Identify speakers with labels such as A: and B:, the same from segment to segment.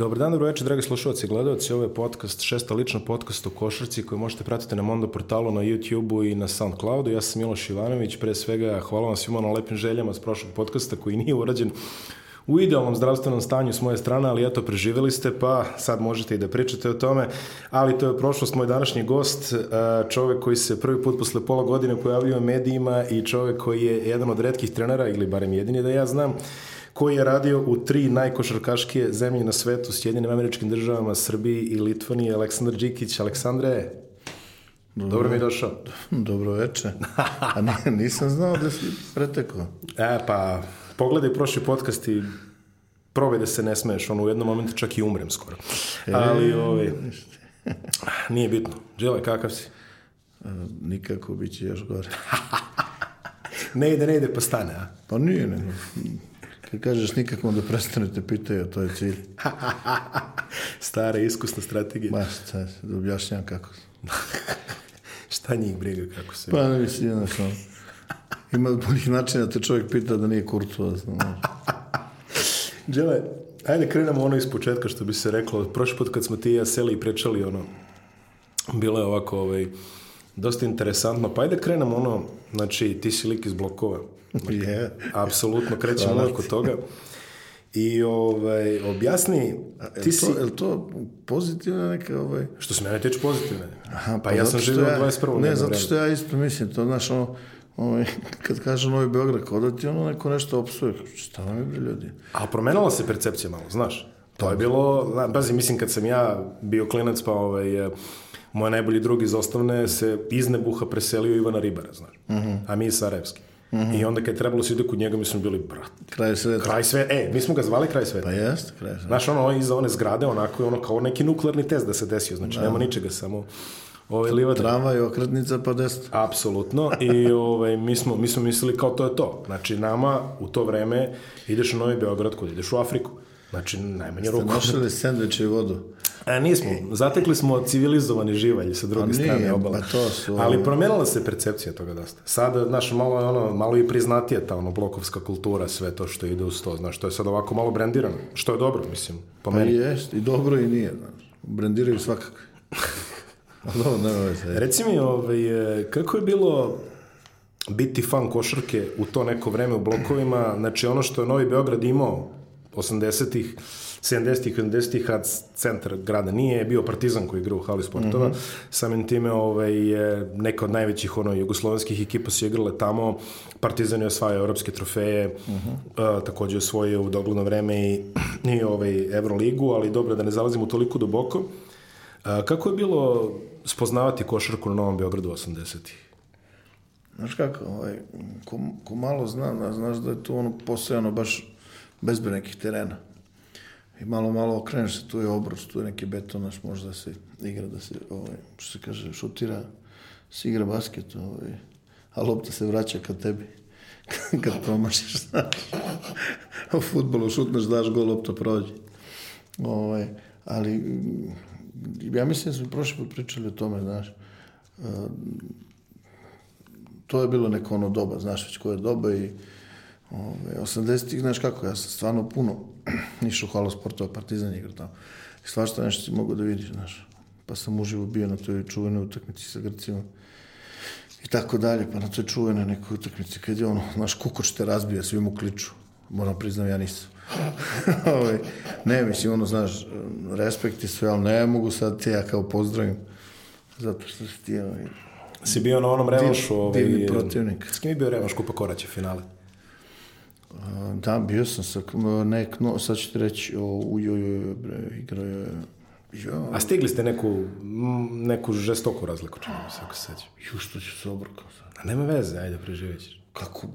A: Dobar dan, dobro večer, dragi slušalci i gledalci. Ovo je podcast, šesta lična podcast o košarci koju možete pratiti na Mondo portalu, na YouTube-u i na Soundcloudu. Ja sam Miloš Ivanović, pre svega hvala vam svima na lepim željama s prošlog podcasta koji nije urađen u idealnom zdravstvenom stanju s moje strane, ali eto, preživjeli ste, pa sad možete i da pričate o tome, ali to je prošlost, moj današnji gost, čovek koji se prvi put posle pola godine pojavio u medijima i čovek koji je jedan od redkih trenera, ili barem jedini da ja znam, koji je radio u tri najkošarkaškije zemlje na svetu, Sjedinim američkim državama, Srbiji i Litvaniji, Aleksandar Đikić. Aleksandre, dobro, dobro mi je došao.
B: Dobro večer. A nisam znao da si pretekao.
A: E, pa, pogledaj prošli podcast i probaj da se ne smeješ, ono u jednom momentu čak i umrem skoro. E, Ali, ovaj, nije bitno. Đele, kakav si?
B: E, nikako, bit će još gore.
A: ne ide, ne ide, pa stane, a?
B: Pa nije, ne. Kad kažeš nikako da prestanete pitaju, to je cilj.
A: Stara iskusna strategija.
B: Ma šta, da objašnjam kako.
A: šta njih briga kako se...
B: Pa ne mislim, jednostavno. Ima boljih načina da te čovjek pita da nije kurtoaz.
A: Đele, ajde krenemo ono iz početka što bi se reklo. Prošli put kad smo ti i ja seli i prečali ono, bilo je ovako ovaj, dosta interesantno. Pa ajde krenemo ono, znači ti si lik iz blokova.
B: Je.
A: Apsolutno, krećemo oko toga. I ovaj, objasni,
B: ti si... Je to pozitivna neka... Ovaj...
A: Što se mene tiče pozitivne. Aha, pa, pa ja sam živio ja, 21.
B: Ne, zato što ja isto mislim, to znaš, ono, ovaj, kad kaže Novi Beograd, kao da ti ono neko nešto opsuje. Šta vam je, bre, ljudi?
A: A promenila se percepcija malo, znaš? To je bilo, bazi, mislim, kad sam ja bio klinac, pa ovaj, moj najbolji drug iz osnovne se iz Nebuha preselio Ivana Ribara, znaš. Uh mhm. -huh. A mi iz Sarajevski. Mm -hmm. I onda kad je trebalo se ide kod njega, mi smo bili, brat.
B: Kraj sveta.
A: Kraj sveta. E, mi smo ga zvali kraj sveta.
B: Pa jest, kraj sveta.
A: Znaš, ono, iza one zgrade, onako, ono, kao neki nuklearni test da se desio. Znači, da. nema ničega, samo
B: ovaj, livada. Trava i okretnica pa deset.
A: Apsolutno. I ovaj, mi, smo, mi smo mislili kao to je to. Znači, nama u to vreme ideš u Novi Beograd, kod ideš u Afriku. Znači, najmanje ruku.
B: Ste našli sandviče i vodu?
A: A nismo. Zatekli smo civilizovani živalj sa druge nije, strane.
B: Pa to su...
A: Ali promenila se percepcija toga dosta. Sada, znaš, malo, ono, malo i priznatije ta ono, blokovska kultura, sve to što ide uz to. Znaš, to je sad ovako malo brendirano. Što je dobro, mislim, po
B: pa meni. jest, i dobro i nije. Znaš. Brendiraju svakako. nema veze.
A: Reci mi, ovaj, kako je bilo biti fan košarke u to neko vreme u blokovima, znači ono što je Novi Beograd imao 80-ih, 70-ih, 80-ih, kad centar grada nije bio Partizan koji igra u hali sportova. Mm -hmm. Samim time ovaj, je neka od najvećih ono, jugoslovenskih ekipa su igrale tamo. Partizan je osvajao evropske trofeje, mm -hmm. uh, takođe osvojio u dogledno vreme i, i ovaj, Euroligu, ali dobro da ne zalazimo toliko duboko. Uh, kako je bilo spoznavati košarku na Novom Beogradu 80-ih?
B: Znaš kako, ovaj, ko, ko malo zna, znaš da je tu ono postojano baš bezbe nekih terena. I malo, malo okreneš se, tu je obrus, tu je neki beton, naš može da se igra, da se, ovaj, što se kaže, šutira, se igra basket, ovaj, a lopta se vraća ka tebi. kad promašiš, znaš. u futbolu šutneš, daš gol, lopta prođe. Ovaj, ali, ja mislim da smo prošli put pričali o tome, znaš. Uh, to je bilo neko ono doba, znaš već koje doba i Ove, 80-ih, znaš kako, ja sam stvarno puno išao u halo sportova, partizan igra tamo. I svašta nešto si mogu da vidiš, znaš. Pa sam uživo bio na toj čuvenoj utakmici sa Grcima. I tako dalje, pa na toj čuvenoj nekoj utakmici, kad je ono, znaš, kukoč te razbija, svi mu kliču. Moram priznam, ja nisam. Ove, ne, mislim, ono, znaš, respekt i sve, ali ne mogu sad te ja kao pozdravim. Zato što si ti, ovaj,
A: Si bio na onom revanšu, ovaj,
B: divni protivnik.
A: S kim je bio revanš Kupa Koraće finale?
B: Da, bio sam sa nek, no, sad ću ti reći, o, ujoj, bre, igrao je...
A: Jo. A stigli ste neku, neku žestoku razliku, čini mi se, ako se sećam.
B: Ju, što ću se obrkao sad.
A: A nema veze, ajde, preživjet ćeš.
B: Kako,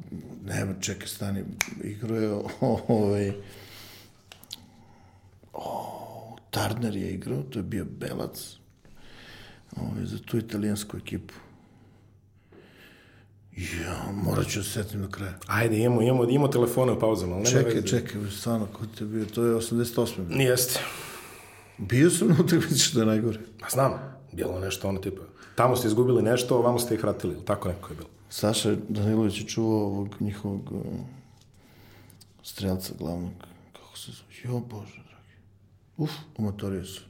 B: nema, čekaj, stani, igrao je, ovaj, o, Turner je igrao, to je bio Belac, ovaj, za tu italijansku ekipu. Ja, morat ću da se setim do kraja.
A: Ajde, imamo, imamo, imamo telefone u pauzama. Ali
B: čekaj, veze. čekaj, stvarno, ko ti je bio? To je 88.
A: Jeste.
B: Bio sam na utakmici što je najgore.
A: Pa znam, bilo nešto ono tipa. Tamo ste izgubili nešto, ovamo ste ih vratili, tako neko je bilo.
B: Saša Danilović je čuvao ovog njihovog uh, strelca glavnog, kako se zove, jo bože, dragi. Uf, umotorio su.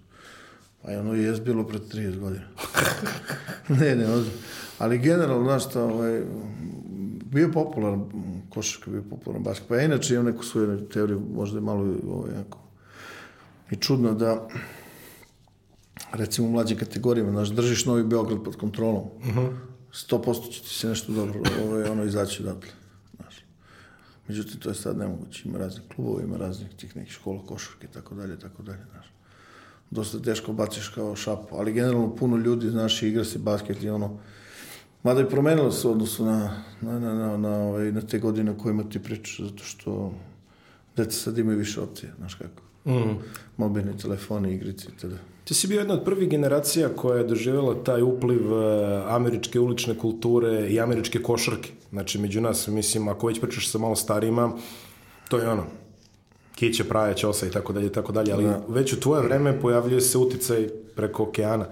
B: Pa je ono i jes bilo pred 30 godina. ne, ne, ozbiljno. Ali generalno, znaš šta, ovaj, bio popularan košarka, bio popularan basket. Pa ja inače imam neku svoju teoriju, možda je malo ovaj, jako, i čudno da recimo u mlađim kategorijama, znaš, držiš Novi Beograd pod kontrolom. Uh -huh. 100% će ti se nešto dobro ovaj, ono izaći odatle. Znaš. Međutim, to je sad nemoguće. Ima raznih klubova, ima raznih tih nekih škola košarke, tako dalje, tako dalje, znaš. Dosta teško baciš kao šapu, ali generalno puno ljudi, znaš, igra se basket i ono, Mada je promenilo se odnosu na, na, na, na, na, ovaj, na te godine o kojima ti pričaš, zato što deca sad imaju više opcije, znaš kako. Mm. Mobilni telefoni, igrici, itd.
A: Ti si bio jedna od prvih generacija koja je doživjela taj upliv uh, američke ulične kulture i američke košarke. Znači, među nas, mislim, ako već pričaš sa malo starijima, to je ono, kiće, praje, čosa i tako dalje, i tako dalje, ali da. već u tvoje vreme pojavljuje se uticaj preko okeana.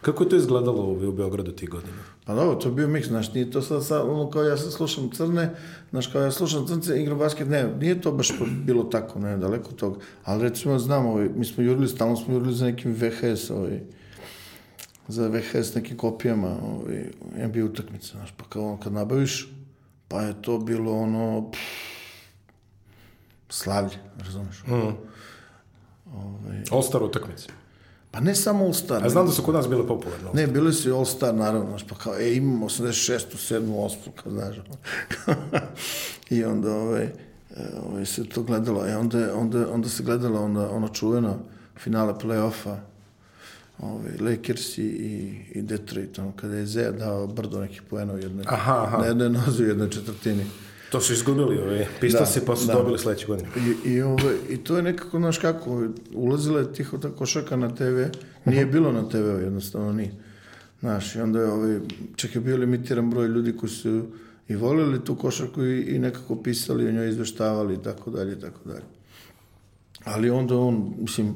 A: Kako je to izgledalo u Beogradu tih godina?
B: Pa dobro, to je bio miks, znaš, nije to sad, sad ono kao ja sad slušam crne, znaš, kao ja slušam crnce, igram basket, ne, nije to baš bilo tako, ne, daleko toga, ali recimo znam, ovaj, mi smo jurili, stalno smo jurili za nekim VHS, ovaj, za VHS nekim kopijama, ovaj, NBA utakmice, znaš, pa kao kad nabaviš, pa je to bilo ono, pff, slavlje, razumeš? Mm.
A: Ovaj, All-Star utakmice.
B: Pa ne samo All Star.
A: A znam da su kod nas bile popularne.
B: Ne, bili su All Star, naravno, pa kao, e, imamo 86. 7. 8. kao znaš. I onda, ovaj, ovaj, se to gledalo, i e, onda, onda, onda se gledalo onda, ono čuveno finale play-offa, ovaj, Lakers i, i Detroit, ono, kada je Zea dao brdo nekih poena u jednoj, aha, aha. na jednoj nozi u jednoj četvrtini.
A: To su izgubili, ove, Pistosi, da, pa su da. dobili sledeće godine.
B: I, i, ove, I to je nekako, znaš kako, ulazila je tiho ta košaka na TV, nije bilo na TV, jednostavno nije. Znaš, i onda je, ove, čak je bio limitiran broj ljudi koji su i volili tu košarku i, i nekako pisali o njoj, izveštavali i tako dalje, i tako dalje. Ali onda on, mislim,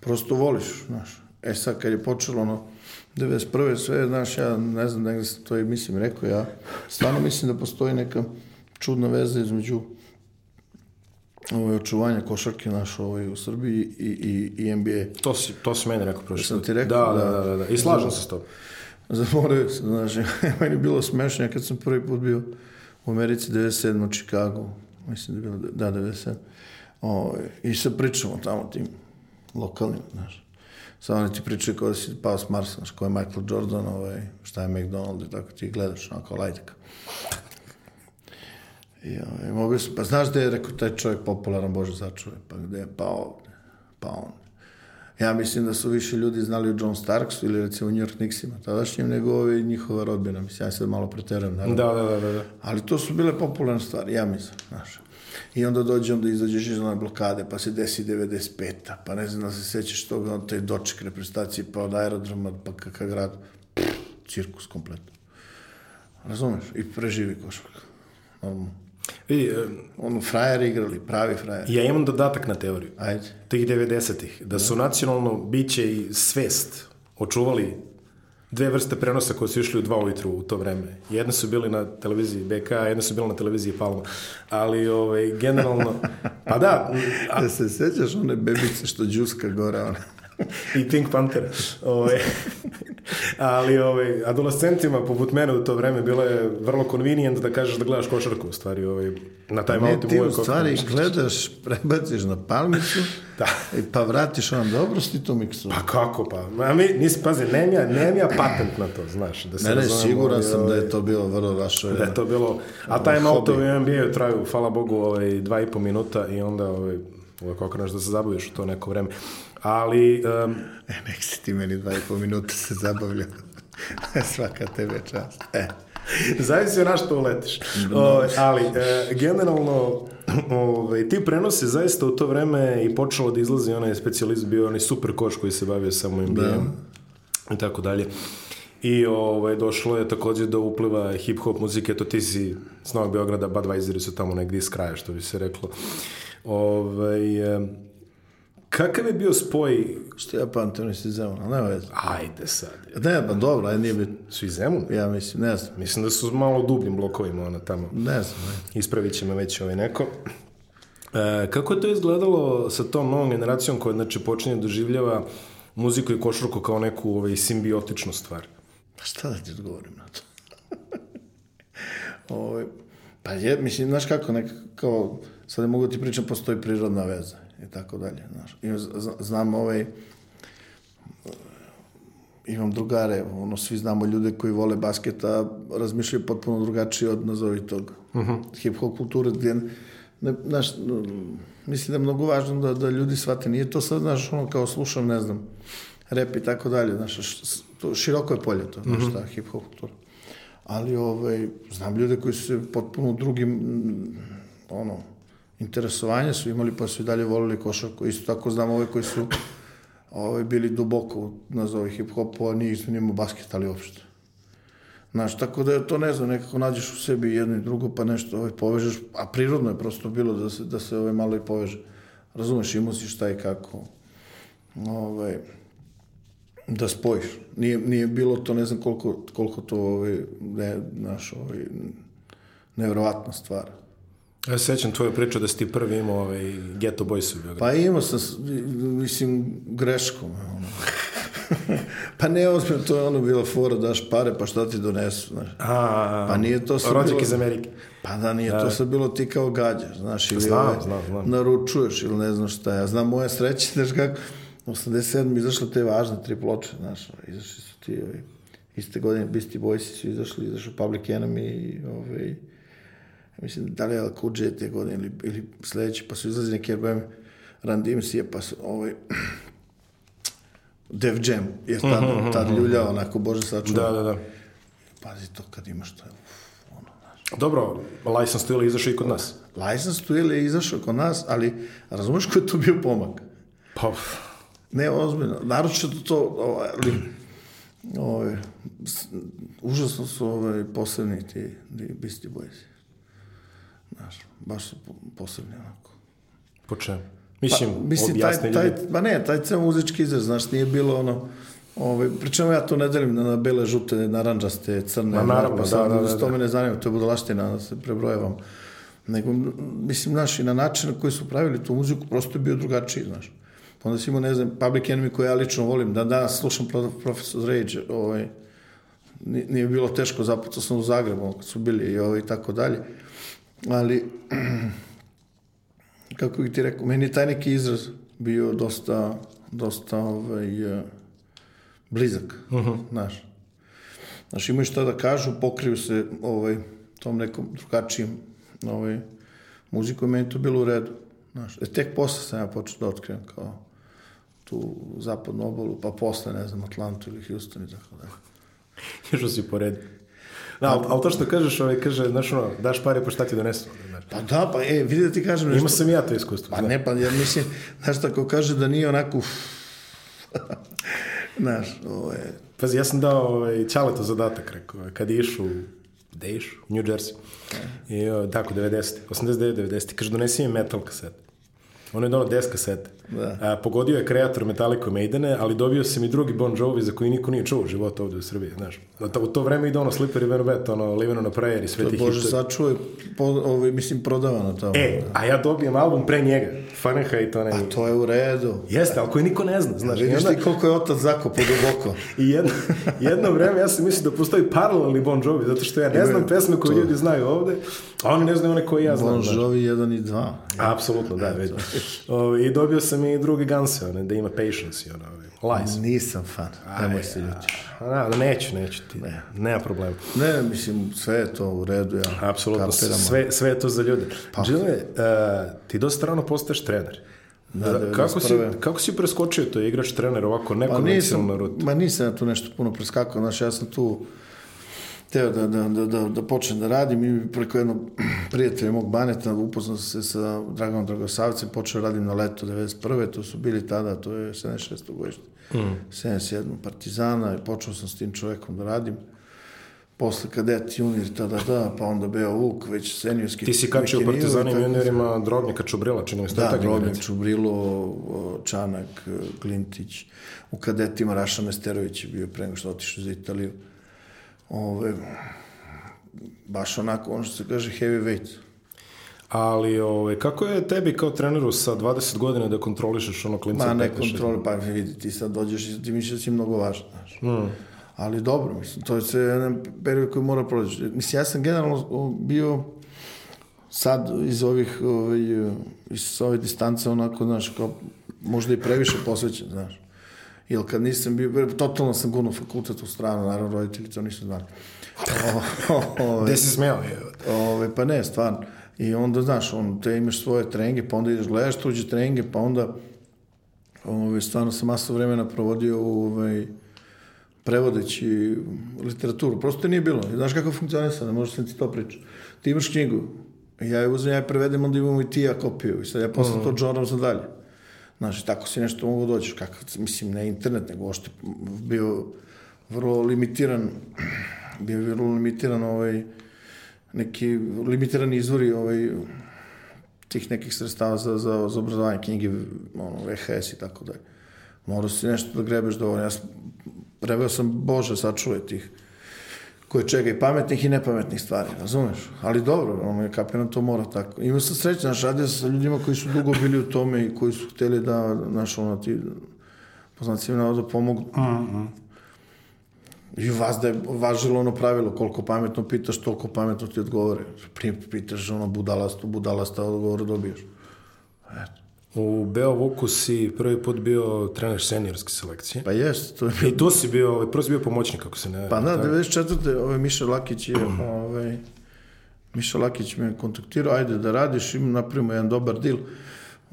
B: prosto voliš, znaš. E sad, kad je počelo ono, 91. sve, znaš, ja ne znam, negde sam to i mislim rekao, ja stvarno mislim da postoji neka čudna veza između ovaj, očuvanja košarke naš ovaj, u Srbiji i, i, i NBA.
A: To si, to si meni rekao prošle.
B: Sam ti rekao?
A: Da, da, da. da, da. I slažem se s tobom.
B: Zamoravio sam, znaš, meni je bilo smešno kad sam prvi put bio u Americi 97. u Chicago, mislim da je bilo, da, 97. Ovaj, I sad pričamo tamo tim lokalnim, znaš. Sad oni ti pričaju kao da si pao s Marsa, znaš, ko je Michael Jordan, ovaj, šta je McDonald i tako ti gledaš, onako, lajtaka. I, ovaj, mogu pa znaš gde je, rekao, taj čovjek popularan, Bože začuvaj, pa gde je, pa ovde, pa on. Ja mislim da su više ljudi znali o John Starksu ili recimo New York Knicksima, tadašnjim, nego ovi njihova rodbina. Mislim, ja sad malo preteram, naravno.
A: Da, da, da, da.
B: Ali to su bile popularne stvari, ja mislim, znaš. I onda dođe, onda izađeš iz one blokade, pa se desi 95-a, pa ne znam da se sećaš toga, on taj doček reprezentacije, pa od aerodroma, pa kakav grad, cirkus kompletno. Razumeš? I preživi košarka. Normalno.
A: Vidi,
B: ono, frajeri igrali, pravi frajeri.
A: Ja imam dodatak na teoriju.
B: Ajde.
A: Tih 90-ih. Da su nacionalno biće i svest očuvali dve vrste prenosa koje su išli u dva ujutru u to vreme. Jedne su bili na televiziji BK, a jedne su bili na televiziji Palma. Ali, ovaj, generalno... Pa da...
B: A... Da se sećaš one bebice što džuska gore, ona?
A: I Pink Panther. Ove, ali ove, adolescentima poput mene u to vreme bilo je vrlo convenient da kažeš da gledaš košarku u stvari. Ove, na taj
B: ne, ti u stvari gledaš, prebaciš na palmicu da. i pa vratiš on dobro si to miksu.
A: Pa kako pa? A mi, nisi, pazi, nemja, nemja patent na to, znaš. Da se
B: ne, ne, siguran sam da je to bilo vrlo vaše.
A: Da je to bilo, a taj auto u NBA traju, hvala Bogu, ovaj, dva i po minuta i onda ovaj, uvek okrenaš da se zabaviš u to neko vreme. Ali... Um,
B: e, nek si ti meni dva i po minuta se zabavlja. Svaka tebe čast. E.
A: Zavisi na što uletiš. O, ali, e, generalno, ove, ovaj, ti prenosi zaista u to vreme i počelo da izlazi onaj specijalist, bio onaj super koš koji se bavio samo NBA da. i tako dalje. I ovaj, došlo je takođe do upliva hip-hop muzike, to ti si s Novog Beograda, Budweiseri su tamo negdje iz kraja, što bi se reklo. Ovaj, Kakav je bio spoj...
B: Što ja pamtim, oni su iz Zemuna, nema veze.
A: Ajde sad.
B: Ne, pa dobro, ajde nije bitno.
A: Su iz Zemuna?
B: Ja mislim, ne znam.
A: Mislim da su malo dubljim blokovima ona tamo.
B: Ne znam.
A: Ne. Ispravit će me već ovaj neko. E, kako je to izgledalo sa tom novom generacijom koja znači, počinje da doživljava muziku i košarku kao neku ovaj, simbiotičnu stvar?
B: Pa šta da ti odgovorim na to? Ovo, ovaj, pa je, mislim, znaš kako, nek, kao, sad ne mogu ti pričam, postoji prirodna veza i tako dalje, znaš. I znam ovaj, imam drugare, ono, svi znamo ljude koji vole basketa, razmišljaju potpuno drugačije od nazovi tog uh -huh. hip-hop kulture, gdje, ne, znaš, mislim da je mnogo važno da, da ljudi shvate, nije to sad, znaš, ono, kao slušam, ne znam, rep i tako dalje, znaš, to, široko je polje to, znaš, uh -huh. ta hip-hop kultura. Ali, ovaj, znam ljude koji su se potpuno drugim, ono, interesovanja su imali, pa su i dalje volili košarku. Isto tako znam ove koji su ovaj, bili duboko, nazovi hip-hopu, a nisu njima basket, ali uopšte. Znaš, tako da je to, ne znam, nekako nađeš u sebi jedno i drugo, pa nešto ovaj, povežeš, a prirodno je prosto bilo da se, da se ovaj, malo i poveže. Razumeš, imao si šta i kako. Ovaj, da spojiš. Nije, nije bilo to, ne znam koliko, koliko to, ovaj, ne, naš, ovaj, nevrovatna stvar.
A: Ja se sećam tvoju priču da si ti prvi imao ovaj Ghetto Boys u Beogradu.
B: Pa imao sam, mislim, greškom. Ono. pa ne ozbiljno, to je ono bilo fora, daš pare, pa šta ti donesu, znaš.
A: A,
B: pa nije to
A: sad bilo... iz Amerike.
B: Pa da, nije da. to sad bilo ti kao gađaš, znaš, ili
A: znam, ovaj, znam, znam.
B: naručuješ ili ne znam šta. Ja znam moje sreće, znaš kako, 87. izašle te važne tri ploče, znaš, izašli su ti, ovaj, iste godine Beastie Boysi su izašli, izašao Public Enemy, ovaj, mislim, da li je Kuđe te godine ili, ili sledeći, pa su izlazi neki RBM DMC, pa su ovaj, Def Jam je tad, mm -hmm, tad ljuljao, onako, bože sačuva.
A: Da, da, da.
B: Pazi to kad imaš to, ono, znaš.
A: Dobro, License to je izašao i kod nas.
B: License to je izašao kod nas, ali razumeš koji je tu bio pomak?
A: Pa,
B: ne, ozbiljno. Naročito to, ali, ovaj, užasno su ovaj, posebni ti, ti Beastie Boys. Znaš, baš su posebni onako.
A: Po čemu? Mislim,
B: pa, mislim taj, taj, ba ne, taj ceo muzički izraz, znaš, nije bilo ono, Ovaj, pričemu ja to ne delim na, na bele, žute, naranđaste, crne,
A: Ma, naravno, pa, da, da, da, da.
B: to me ne zanima, to je budalaština, da se prebrojevam. Nego, mislim, znaš, i na način na koji su pravili tu muziku, prosto je bio drugačiji, znaš. Pa onda si imao, ne znam, Public Enemy koje ja lično volim, da danas slušam Professor Rage, ovaj, nije bilo teško, zapucao sam u Zagrebu, kad su bili i ovaj, i tako dalje ali kako bih ti rekao, meni je taj neki izraz bio dosta, dosta ovaj, uh, blizak, uh -huh. znaš. Znaš, imaju šta da kažu, pokriju se ovaj, tom nekom drugačijim ovaj, muzikom, meni to bilo u redu. Znaš, e, tek posle sam ja počeo da otkrivam kao tu zapadnu obalu, pa posle, ne znam, Atlantu ili Houston i tako da.
A: Išao si po redu. Da, ali, ali to što kažeš, ovaj, kaže, znaš, ono, daš pare, pa šta ti donesu?
B: Pa da, pa e, vidi da ti kažem
A: nešto. Ima sam ja to iskustvo.
B: Pa zna. ne, pa ja mislim, znaš, tako kaže da nije onako, znaš, ovo je...
A: Pazi, ja sam dao ovaj, Ćaleto zadatak, rekao, kad je išu, gde išu? U New Jersey. I, o, tako, 90. 89, 90. Kaže, donesi mi metal kaset. Ono je donao 10 kasete. Da. A, pogodio je kreator Metallica Maidene, ali dobio sam i drugi Bon Jovi za koji niko nije čuo u životu ovde u Srbiji, znaš. U to vreme ide ono Slippery When Wet, ono Living on a Prayer i sve ti
B: Bože, sačuje, po, ovaj, mislim, prodavano tamo.
A: E, a ja dobijem album pre njega. Fahrenheit, onaj...
B: A to je u redu.
A: Jeste, ali koji niko ne zna, znaš.
B: Vidiš onda... ti koliko je otac zakopao duboko.
A: I jedno, jedno vreme ja sam mislio da postoji paralelni Bon Jovi, zato što ja ne znam pesme koje ljudi znaju ovde, a oni ne znaju one koje ja znam.
B: Bon Jovi 1 i 2.
A: Apsolutno, da, već. I dobio sam i drugi Ganse, one, da ima patience i ono, lies.
B: Nisam fan, nemoj se ljuti.
A: Da, da, neću, neću ti, ne. nema problema.
B: Ne, mislim, sve je to u redu, ja.
A: Apsolutno, sve, sve je to za ljude. Pa. Džile, uh, ti dosta rano postaješ trener. Da, da, kako, si, kako si preskočio to igrač trener ovako nekonvencionalno pa
B: rutu? Ma nisam ja tu nešto puno preskakao, znaš, ja sam tu teo da, da, da, da, da počnem da radim i preko jednog prijatelja mog baneta upoznao se sa Draganom Dragosavcem, počeo da radim na leto 91. To su bili tada, to je 76. godište, mm. 77. Partizana i počeo sam s tim čovekom da radim. Posle kadet junior tada da, pa onda Beo Vuk, već seniorski.
A: Ti si kačio u Partizanim juniorima Drobnjaka Čubrila, čini mi se.
B: Da, Drobnjak Čubrilo, Čanak, Glintić. U kadetima Raša Mesterović je bio pre nego što otišao za Italiju ove, baš onako, ono što se kaže heavyweight.
A: Ali ovaj, kako je tebi kao treneru sa 20 godina da kontrolišeš ono klinca?
B: Ma ne
A: 15,
B: kontrole, pa vidi, ti sad dođeš i ti misliš da si mnogo važan, znaš. Ali dobro, mislim, to je sve jedan period koji mora proći. Mislim, ja sam generalno bio sad iz ovih, ovaj, iz ove distance onako, znaš, kao možda i previše posvećen, znaš. Jer kad nisam bio, totalno sam gurnuo fakultet u stranu, naravno roditelji to nisu znali.
A: Gde si smeo? Je?
B: Ove, pa ne, stvarno. I onda, znaš, on, te imaš svoje treninge, pa onda ideš gledaš tuđe treninge, pa onda ove, stvarno sam masu vremena provodio u, ovaj, prevodeći literaturu. Prosto nije bilo. Znaš kako funkcionisa, ne možeš sam ti to pričati. Ti imaš knjigu, ja je uzmem, ja je prevedem, onda imamo i ti ja kopiju. I sad ja posle to džoram za dalje. Znaš, tako si nešto mogu dođeš. Kako, mislim, ne internet, nego ošte bio vrlo limitiran, bio je vrlo limitiran ovaj, neki limitirani izvori ovaj, tih nekih sredstava za, za, za obrazovanje knjige, ono, VHS i tako dalje. Morao si nešto da grebeš dovoljno. Ja sam, preveo sam, Bože, sačuvaj tih koje čega i pametnih i nepametnih stvari, razumeš? Ali dobro, ono kapiram, to mora tako. Imao sam sreće, znaš, radio sa ljudima koji su dugo bili u tome i koji su hteli da, znaš, ono, ti, poznacima navoda, pomognu. Mm -hmm. I vas da je važilo ono pravilo, koliko pametno pitaš, toliko pametno ti odgovore. Prije pitaš ono budalasto, budalasta odgovor dobiješ. Eto.
A: U Beovuku si prvi put bio trener seniorske selekcije.
B: Pa jest. To je...
A: I tu si bio, ovaj, prvo si bio pomoćnik, kako se ne...
B: Pa da, 94. Ovaj Miša Lakić je, ovaj, Miša Lakić me kontaktirao, ajde da radiš, im napravimo jedan dobar dil.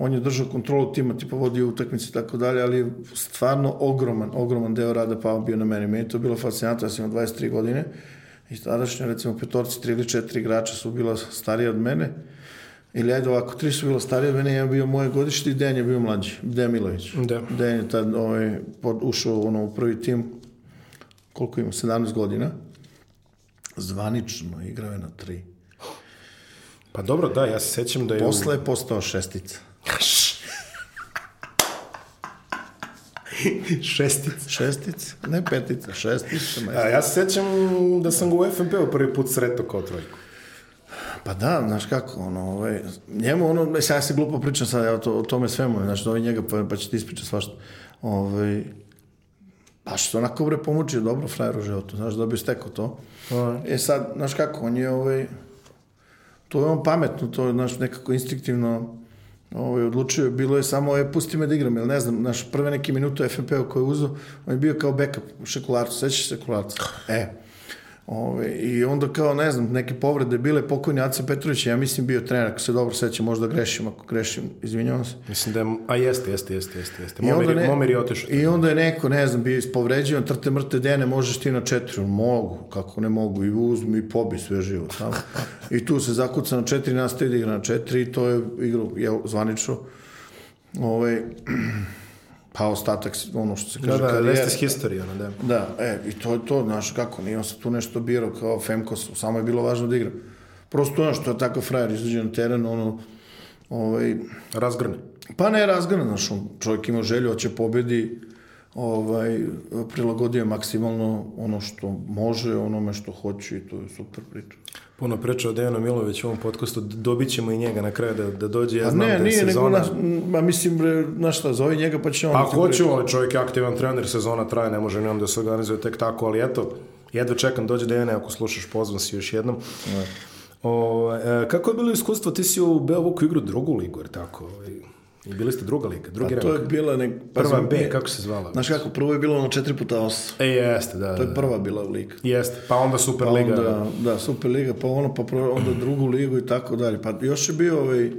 B: On je držao kontrolu tima, tipa vodio utakmice i tako dalje, ali stvarno ogroman, ogroman deo rada pa bio na meni. Meni to bilo fascinantno, ja sam imao 23 godine i tadašnje, recimo, petorci, tri ili četiri igrača su bila starija od mene. Ili ajde ovako, tri su bilo starije od mene, ja bio moje godište i Dejan je bio mlađi, Dejan Milović.
A: Da.
B: Dejan je tad ovaj, pod, ušao ono, u prvi tim, koliko ima, 17 godina. Zvanično igrao je na tri.
A: Pa dobro, da, ja se sećam da je...
B: Posle je postao šestica.
A: Šestica.
B: Šestica, ne petica, šestica.
A: A, ja se sećam da sam ga u FNP-u prvi put sretao kao trojku.
B: Pa da, znaš kako, ono, ovaj, njemu, ono, mislim, ja se glupo pričam sad ja, to, o tome svemu, znaš, da ovaj njega, pa, pa će ti ispričati svašta. Ovaj, baš se onako bre pomučio dobro frajer u životu, znaš, da bi stekao to.
A: Aha.
B: E sad, znaš kako, on je, ovaj, to je on pametno, to je, znaš, nekako instinktivno ovaj, odlučio, bilo je samo, je, pusti me da igram, jer ne znam, naš prve neke minute FNP-u koje je uzao, on je bio kao backup u šekularcu, sećaš se šekularca? E, Ove, I onda kao, ne znam, neke povrede bile pokojni Aca Petrović, ja mislim bio trener, ako se dobro seća, možda grešim, ako grešim, izvinjavam se.
A: Mislim da je... A jeste, jeste, jeste, jeste. jeste.
B: I onda,
A: Momir,
B: ne,
A: Momir je otišao.
B: I onda je neko, ne znam, bio ispovređivan, trte mrte dene, možeš ti na četiri, mogu, kako ne mogu, i uzmi i pobi sve živo tamo. I tu se zakuca na četiri, nastavi da igra na četiri i to je igra, je zvanično. Ove, pa ostatak, ono što se
A: Da,
B: kaže,
A: da,
B: karijera.
A: rest is history, ono, da.
B: Da, e, i to je to, znaš kako, nije on se tu nešto birao kao Femkos, samo je bilo važno da igra. Prosto ono što je takav frajer izađe na teren, ono, ovaj,
A: Razgrne.
B: pa ne razgrana, znaš, on, čovjek ima želju, hoće pobedi, ovaj, prilagodio maksimalno ono što može, onome što hoće i to je super priča.
A: Puno priča o Dejanu Miloviću u ovom podcastu, dobit ćemo i njega na kraju da, da dođe, ja znam
B: ne,
A: da je
B: nije, nego,
A: sezona...
B: naš, ma mislim, znaš šta, zove njega pa će on...
A: Pa
B: priča.
A: ali čovjek je aktivan trener, sezona traje, ne može ni on da se organizuje tek tako, ali eto, jedva čekam, dođe Dejane, ako slušaš, pozvan si još jednom.
B: Ne.
A: O, e, kako je bilo iskustvo, ti si u Beovuku igru drugu ligu, jer tako? I bili ste druga liga, drugi
B: A to je bila nek...
A: Prva
B: pazi,
A: B, kako se zvala?
B: Znaš kako, prvo je bilo ono 4 puta 8.
A: E, jeste, da.
B: To je
A: da.
B: prva bila liga.
A: Jeste, pa onda Super
B: Pa
A: Liga.
B: onda, da, Super Liga, pa ono, pa onda drugu ligu i tako dalje. Pa još je bio ovaj,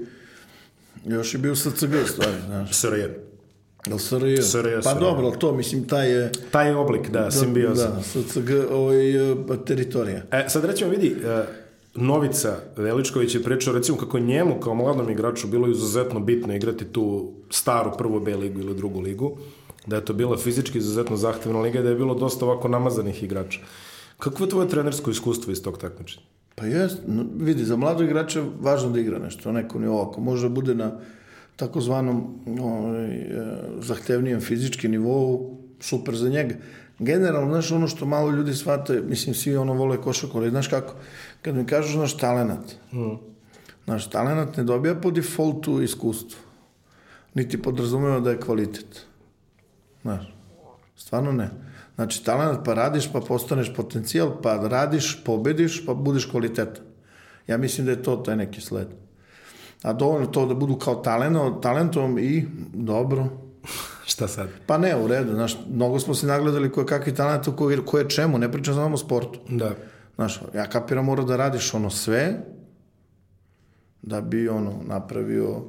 B: još je bio SCG stvari, znaš.
A: SRJ.
B: Jel SRJ?
A: SRJ,
B: Pa dobro, to, mislim, taj je...
A: Taj oblik, da, simbioza.
B: Da, SCG, ovaj, eh, teritorija.
A: E, sad recimo vidi, e, Novica Veličković je pričao recimo kako njemu kao mladom igraču bilo izuzetno bitno igrati tu staru prvu B ligu ili drugu ligu, da je to bila fizički izuzetno zahtevna liga i da je bilo dosta ovako namazanih igrača. Kako je tvoje trenersko iskustvo iz tog takmičenja?
B: Pa no, vidi, za mladog igrača je važno da igra nešto, neko nivo, ako može da bude na takozvanom ovaj, eh, zahtevnijem fizički nivou, super za njega. Generalno, znaš, ono što malo ljudi shvate, mislim, svi ono vole košarku, ali znaš kako, kad mi kažu, znaš, talenat,
A: Mm.
B: Znaš, talent ne dobija po defaultu iskustvo. Niti podrazumeva da je kvalitet. Znaš, stvarno ne. Znači, talent pa radiš, pa postaneš potencijal, pa radiš, pobediš, pa budeš kvalitetan. Ja mislim da je to taj neki sled. A dovoljno to da budu kao taleno, talentom i dobro.
A: Šta sad?
B: Pa ne, u redu, znaš, mnogo smo se nagledali koje kakvi talent, koje, koje čemu, ne pričam samo o sportu.
A: Da.
B: Znaš, ja kapiram mora da radiš ono sve da bi ono napravio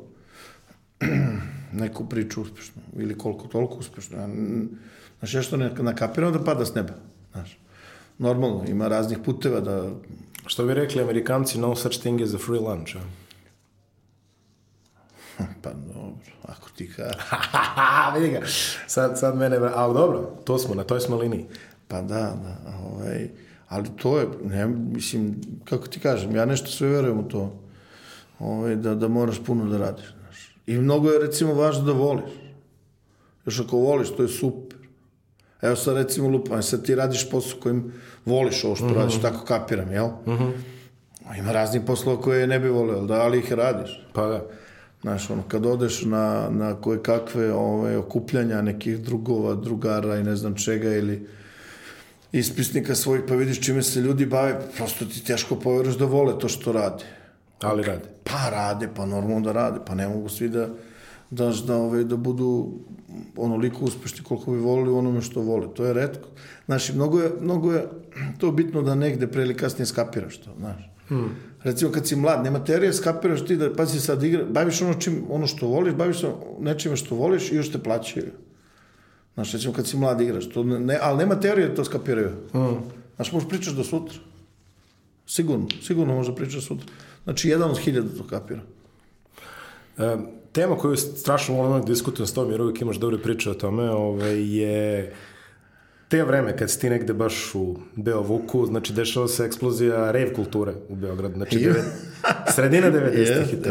B: neku priču uspešnu ili koliko toliko uspešnu. Ja, znaš, ja što ne nakapiram da pada s neba. Znaš, normalno, ima raznih puteva da...
A: Što bi rekli amerikanci, no such thing as a free lunch, a?
B: Pa dobro, ako ti ka...
A: Vidi ga, sad, sad mene... Ali dobro, to smo, na toj smo liniji.
B: Pa da, da, ovaj, ali to je, ne, mislim, kako ti kažem, ja nešto sve verujem u to, ovaj, da, da moraš puno da radiš, znaš. I mnogo je, recimo, važno da voliš. Još ako voliš, to je super. Evo sad, recimo, lupam, sad ti radiš posao kojim voliš ovo što mm -hmm. radiš, tako kapiram, jel? Mm -hmm. Ima raznih poslova koje ne bi volio, da, ali ih radiš.
A: Pa da.
B: Znaš, ono, kad odeš na, na koje kakve ove, okupljanja nekih drugova, drugara i ne znam čega ili ispisnika svojih, pa vidiš čime se ljudi bave, prosto ti teško poveruješ da vole to što rade.
A: Ali rade.
B: Pa rade, pa normalno da rade, pa ne mogu svi da, da, da, ove, da budu onoliko uspešni koliko bi volili u onome što vole. To je redko. Znaš, mnogo je, mnogo je to bitno da negde pre ili kasnije skapiraš to, znaš. Hmm. Recimo kad si mlad, nema teorije, skapiraš ti da, pazi sad, igra, baviš ono, čim, ono što voliš, baviš se nečime što voliš i još te plaćaju. Znaš, recimo kad si mlad igraš, to ne, ali nema teorije da to skapiraju. Hmm. Znaš, možeš pričaš do sutra. Sigurno, sigurno možeš da pričaš sutra. Znači, jedan od hiljada to kapira.
A: E, tema koju strašno volim da diskutujem s tom, jer uvijek imaš dobre priče o tome, ovaj, je te vreme kad si ti negde baš u Beovuku, znači dešava se eksplozija rave kulture u Beogradu, znači devet, sredina 90-ih i to.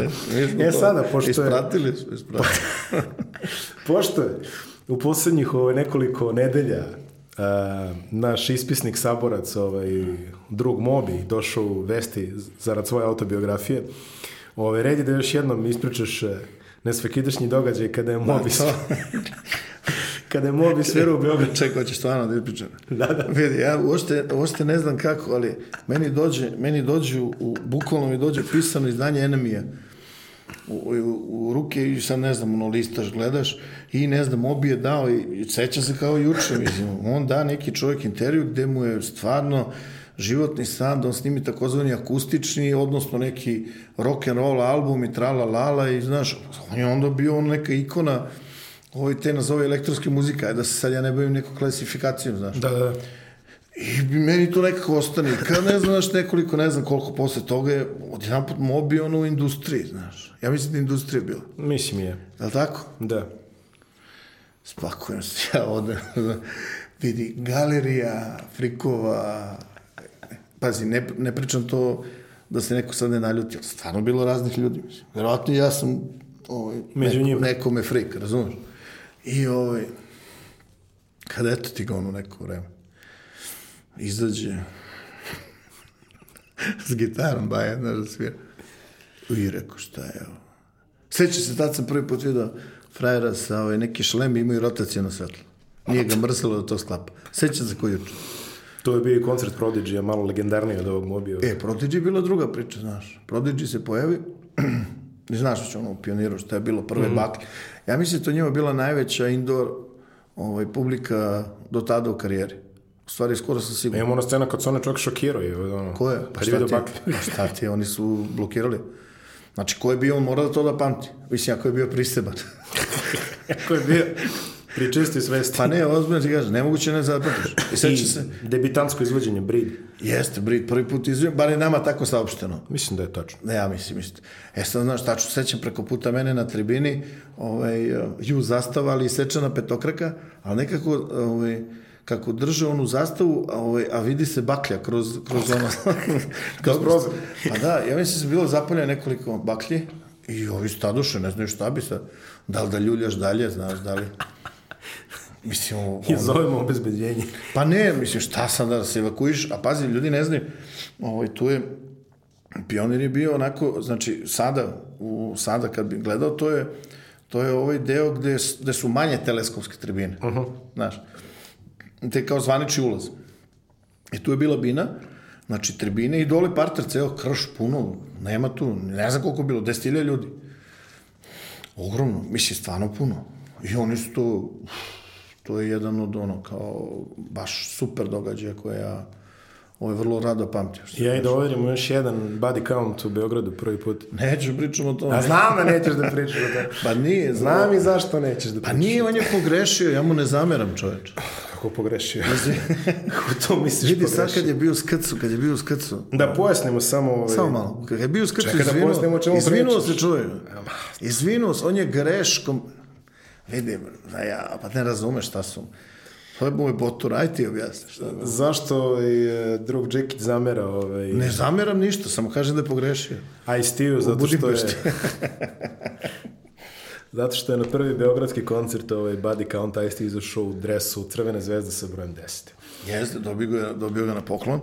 A: E sada, pošto je...
B: Ispratili su, ispratili.
A: pošto je u poslednjih ovaj, nekoliko nedelja a, naš ispisnik saborac, ovaj, drug Mobi, došao u vesti zarad svoje autobiografije, ovaj, red je da još jednom ispričaš nesvekidašnji događaj kada je Mobi... Da, kada je Mobi svirao u Beogradu.
B: Čekaj, hoćeš stvarno da ispričam.
A: Da, da.
B: Vidi, ja uopšte, uopšte ne znam kako, ali meni dođe, meni dođe u, u bukvalno mi dođe pisano izdanje Enemija u, u, u ruke i sad ne znam, ono listaš, gledaš i ne znam, Mobi je dao i, seća se kao juče, mislim, on da neki čovjek intervju gde mu je stvarno životni san da on snimi takozvani akustični, odnosno neki rock and roll album i trala lala i znaš, on je onda bio on neka ikona ovo te nazove elektronske muzika, da se sad ja ne bavim nekom klasifikacijom, znaš.
A: Da, da.
B: I meni to nekako ostane. Kad ne znaš nekoliko, ne znam koliko posle toga je odjedan put mobi ono u industriji, znaš. Ja mislim da industrija bila.
A: Mislim je.
B: Je li tako?
A: Da.
B: Spakujem se ja ovde. vidi, galerija, frikova, pazi, ne, ne pričam to da se neko sad ne naljuti, ali stvarno bilo raznih ljudi, mislim. Verovatno ja sam ovaj,
A: Među
B: neko,
A: njima.
B: nekome frik, razumeš? I ovaj, kada eto ti ga ono neko vreme, izađe s gitarom baje, znaš da svira. I rekao, šta je ovo? Seća se, tad sam prvi put vidio frajera sa ovaj, neki šlem imaju rotacijeno svetlo. Nije ga mrsilo da to sklapa. Seća se koji juče.
A: To je bio i koncert Prodigy, malo legendarniji od ovog mobija.
B: E, Prodigy je bila druga priča, znaš. Prodigy se pojavi, ne znaš što ono u pioniru, što je bilo prve mm. baklje. Ja mislim da to njima bila najveća indoor ovaj, publika do tada u karijeri. Stvari, skoro sam siguran.
A: Imamo ona scena kad se ona čovjek šokirao. Je, ono,
B: Ko je? Pa šta ti, pa šta ti, oni su blokirali. Znači, ko je bio, on mora da to da pamti. Mislim, ako je bio pristeban.
A: ako je bio Pričisti svesti.
B: Pa ne, ozbiljno ti kažem, nemoguće ne zapamtiš.
A: I seća se... Debitantsko izvođenje, Brid.
B: Jeste, Brid, prvi put izvođenje, bar je nama tako saopšteno.
A: Mislim da je tačno.
B: Ne, ja mislim, mislim. E sad, znaš, tačno sećam preko puta mene na tribini, ovaj, ju zastava, ali sečana petokraka, ali nekako, ovaj, kako drže onu zastavu, a, ovaj, a vidi se baklja kroz, kroz ono...
A: kroz prozor.
B: pa da, ja mislim da se bilo zapalja nekoliko baklji i ovi staduše, ne znaju šta bi sad. Da li da ljuljaš dalje, znaš, da li... Mislim, on...
A: I zovemo obezbeđenje.
B: Pa ne, mislim, šta sam da se evakuiš, a pazi, ljudi ne znaju, ovaj, tu je, Pionir je bio onako, znači sada, u, sada kad bi gledao, to je, to je ovaj deo gde, gde su manje teleskopske tribine. Uh -huh. Znaš, te je kao zvanični ulaz. I tu je bila bina, znači tribine i dole parter, ceo krš puno, nema tu, ne znam koliko je bilo, 10.000 ljudi. Ogromno, mislim, stvarno puno. I oni su to, to je jedan od ono, kao, baš super događaja koje ja ovaj, vrlo rado pamtim.
A: Ja i da overimo još jedan body count u Beogradu prvi put.
B: Neću pričam o tome.
A: A znam da nećeš da pričaš o tome.
B: Pa nije,
A: Znam i zašto nećeš da
B: Pa
A: pričaš.
B: nije, on je pogrešio, ja mu ne zameram čoveč.
A: Kako pogrešio? Kako to misliš
B: Vidi
A: pogrešio?
B: sad kad je bio u skrcu, kad je bio u skrcu.
A: Da pojasnimo samo... Ovaj...
B: Samo malo. Kad je bio u skrcu,
A: Čekaj da pojasnimo o čemu
B: izvinuo se čuje. Izvinuo se, on je greškom... Vidi, da ja, pa ne razumeš šta su. To je moj botur, aj ti objasni šta. je.
A: Zašto ovaj, e, drug Džekić zamera ovaj...
B: Ne zameram ništa, samo kažem da je pogrešio.
A: Ice-T-u zato što je... Zato što je na prvi beogradski koncert ovaj Body Count Ice-T izašao u dresu Crvene zvezde sa brojem 10.
B: Jeste, dobio ga, dobio ga na poklon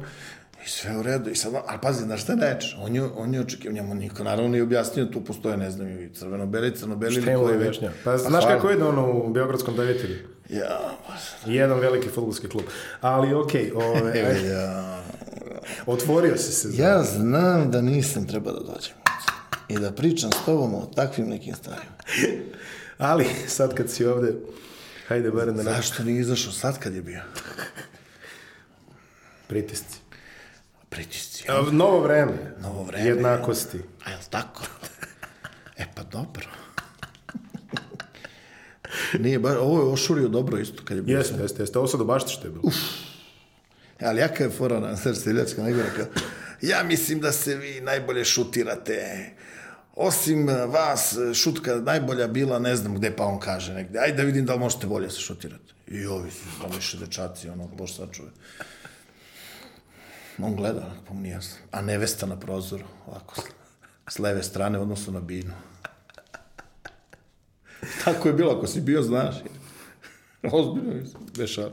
B: i sve u redu. I sad, ali pazi, znaš šta reč? On je, on je očekio, njemu niko naravno nije objasnio, tu postoje, ne znam, i crveno-beli, crno-beli.
A: Šta im
B: koji-
A: objašnja? Pa znaš
B: hvala.
A: kako ide ono u Beogradskom davitelju?
B: Ja, pa,
A: Jedan veliki futbolski klub. Ali okej,
B: evo
A: ajde,
B: ja.
A: otvorio si se. za-
B: Ja znam da nisam trebao da dođem i da pričam s tobom o takvim nekim stvarima.
A: Ali sad kad si ovde, hajde barem da
B: Zašto nije izašao sad kad je bio?
A: pritisci.
B: Pritisci.
A: A, Novo vreme.
B: Novo vreme.
A: Jednakosti.
B: A jel tako? E pa dobro. Nije baš, ovo je ošurio dobro isto kad je bio.
A: Jeste, jeste, jeste. Ovo sad obašti što je bilo.
B: Ali jaka je fora na srce seljačka najgora kao, ja mislim da se vi najbolje šutirate. Osim eh, vas, eh, šutka najbolja bila, ne znam gde, pa on kaže negde. Ajde da vidim da li možete bolje se šutirati. I ovi su zamiše dečaci, ono, bož sačuje. On gleda, onako, pa mu nije jasno. A nevesta na prozoru, ovako, s, leve strane, u odnosu na binu. Tako je bilo, ako si bio, znaš. Ozbiljno se dešava.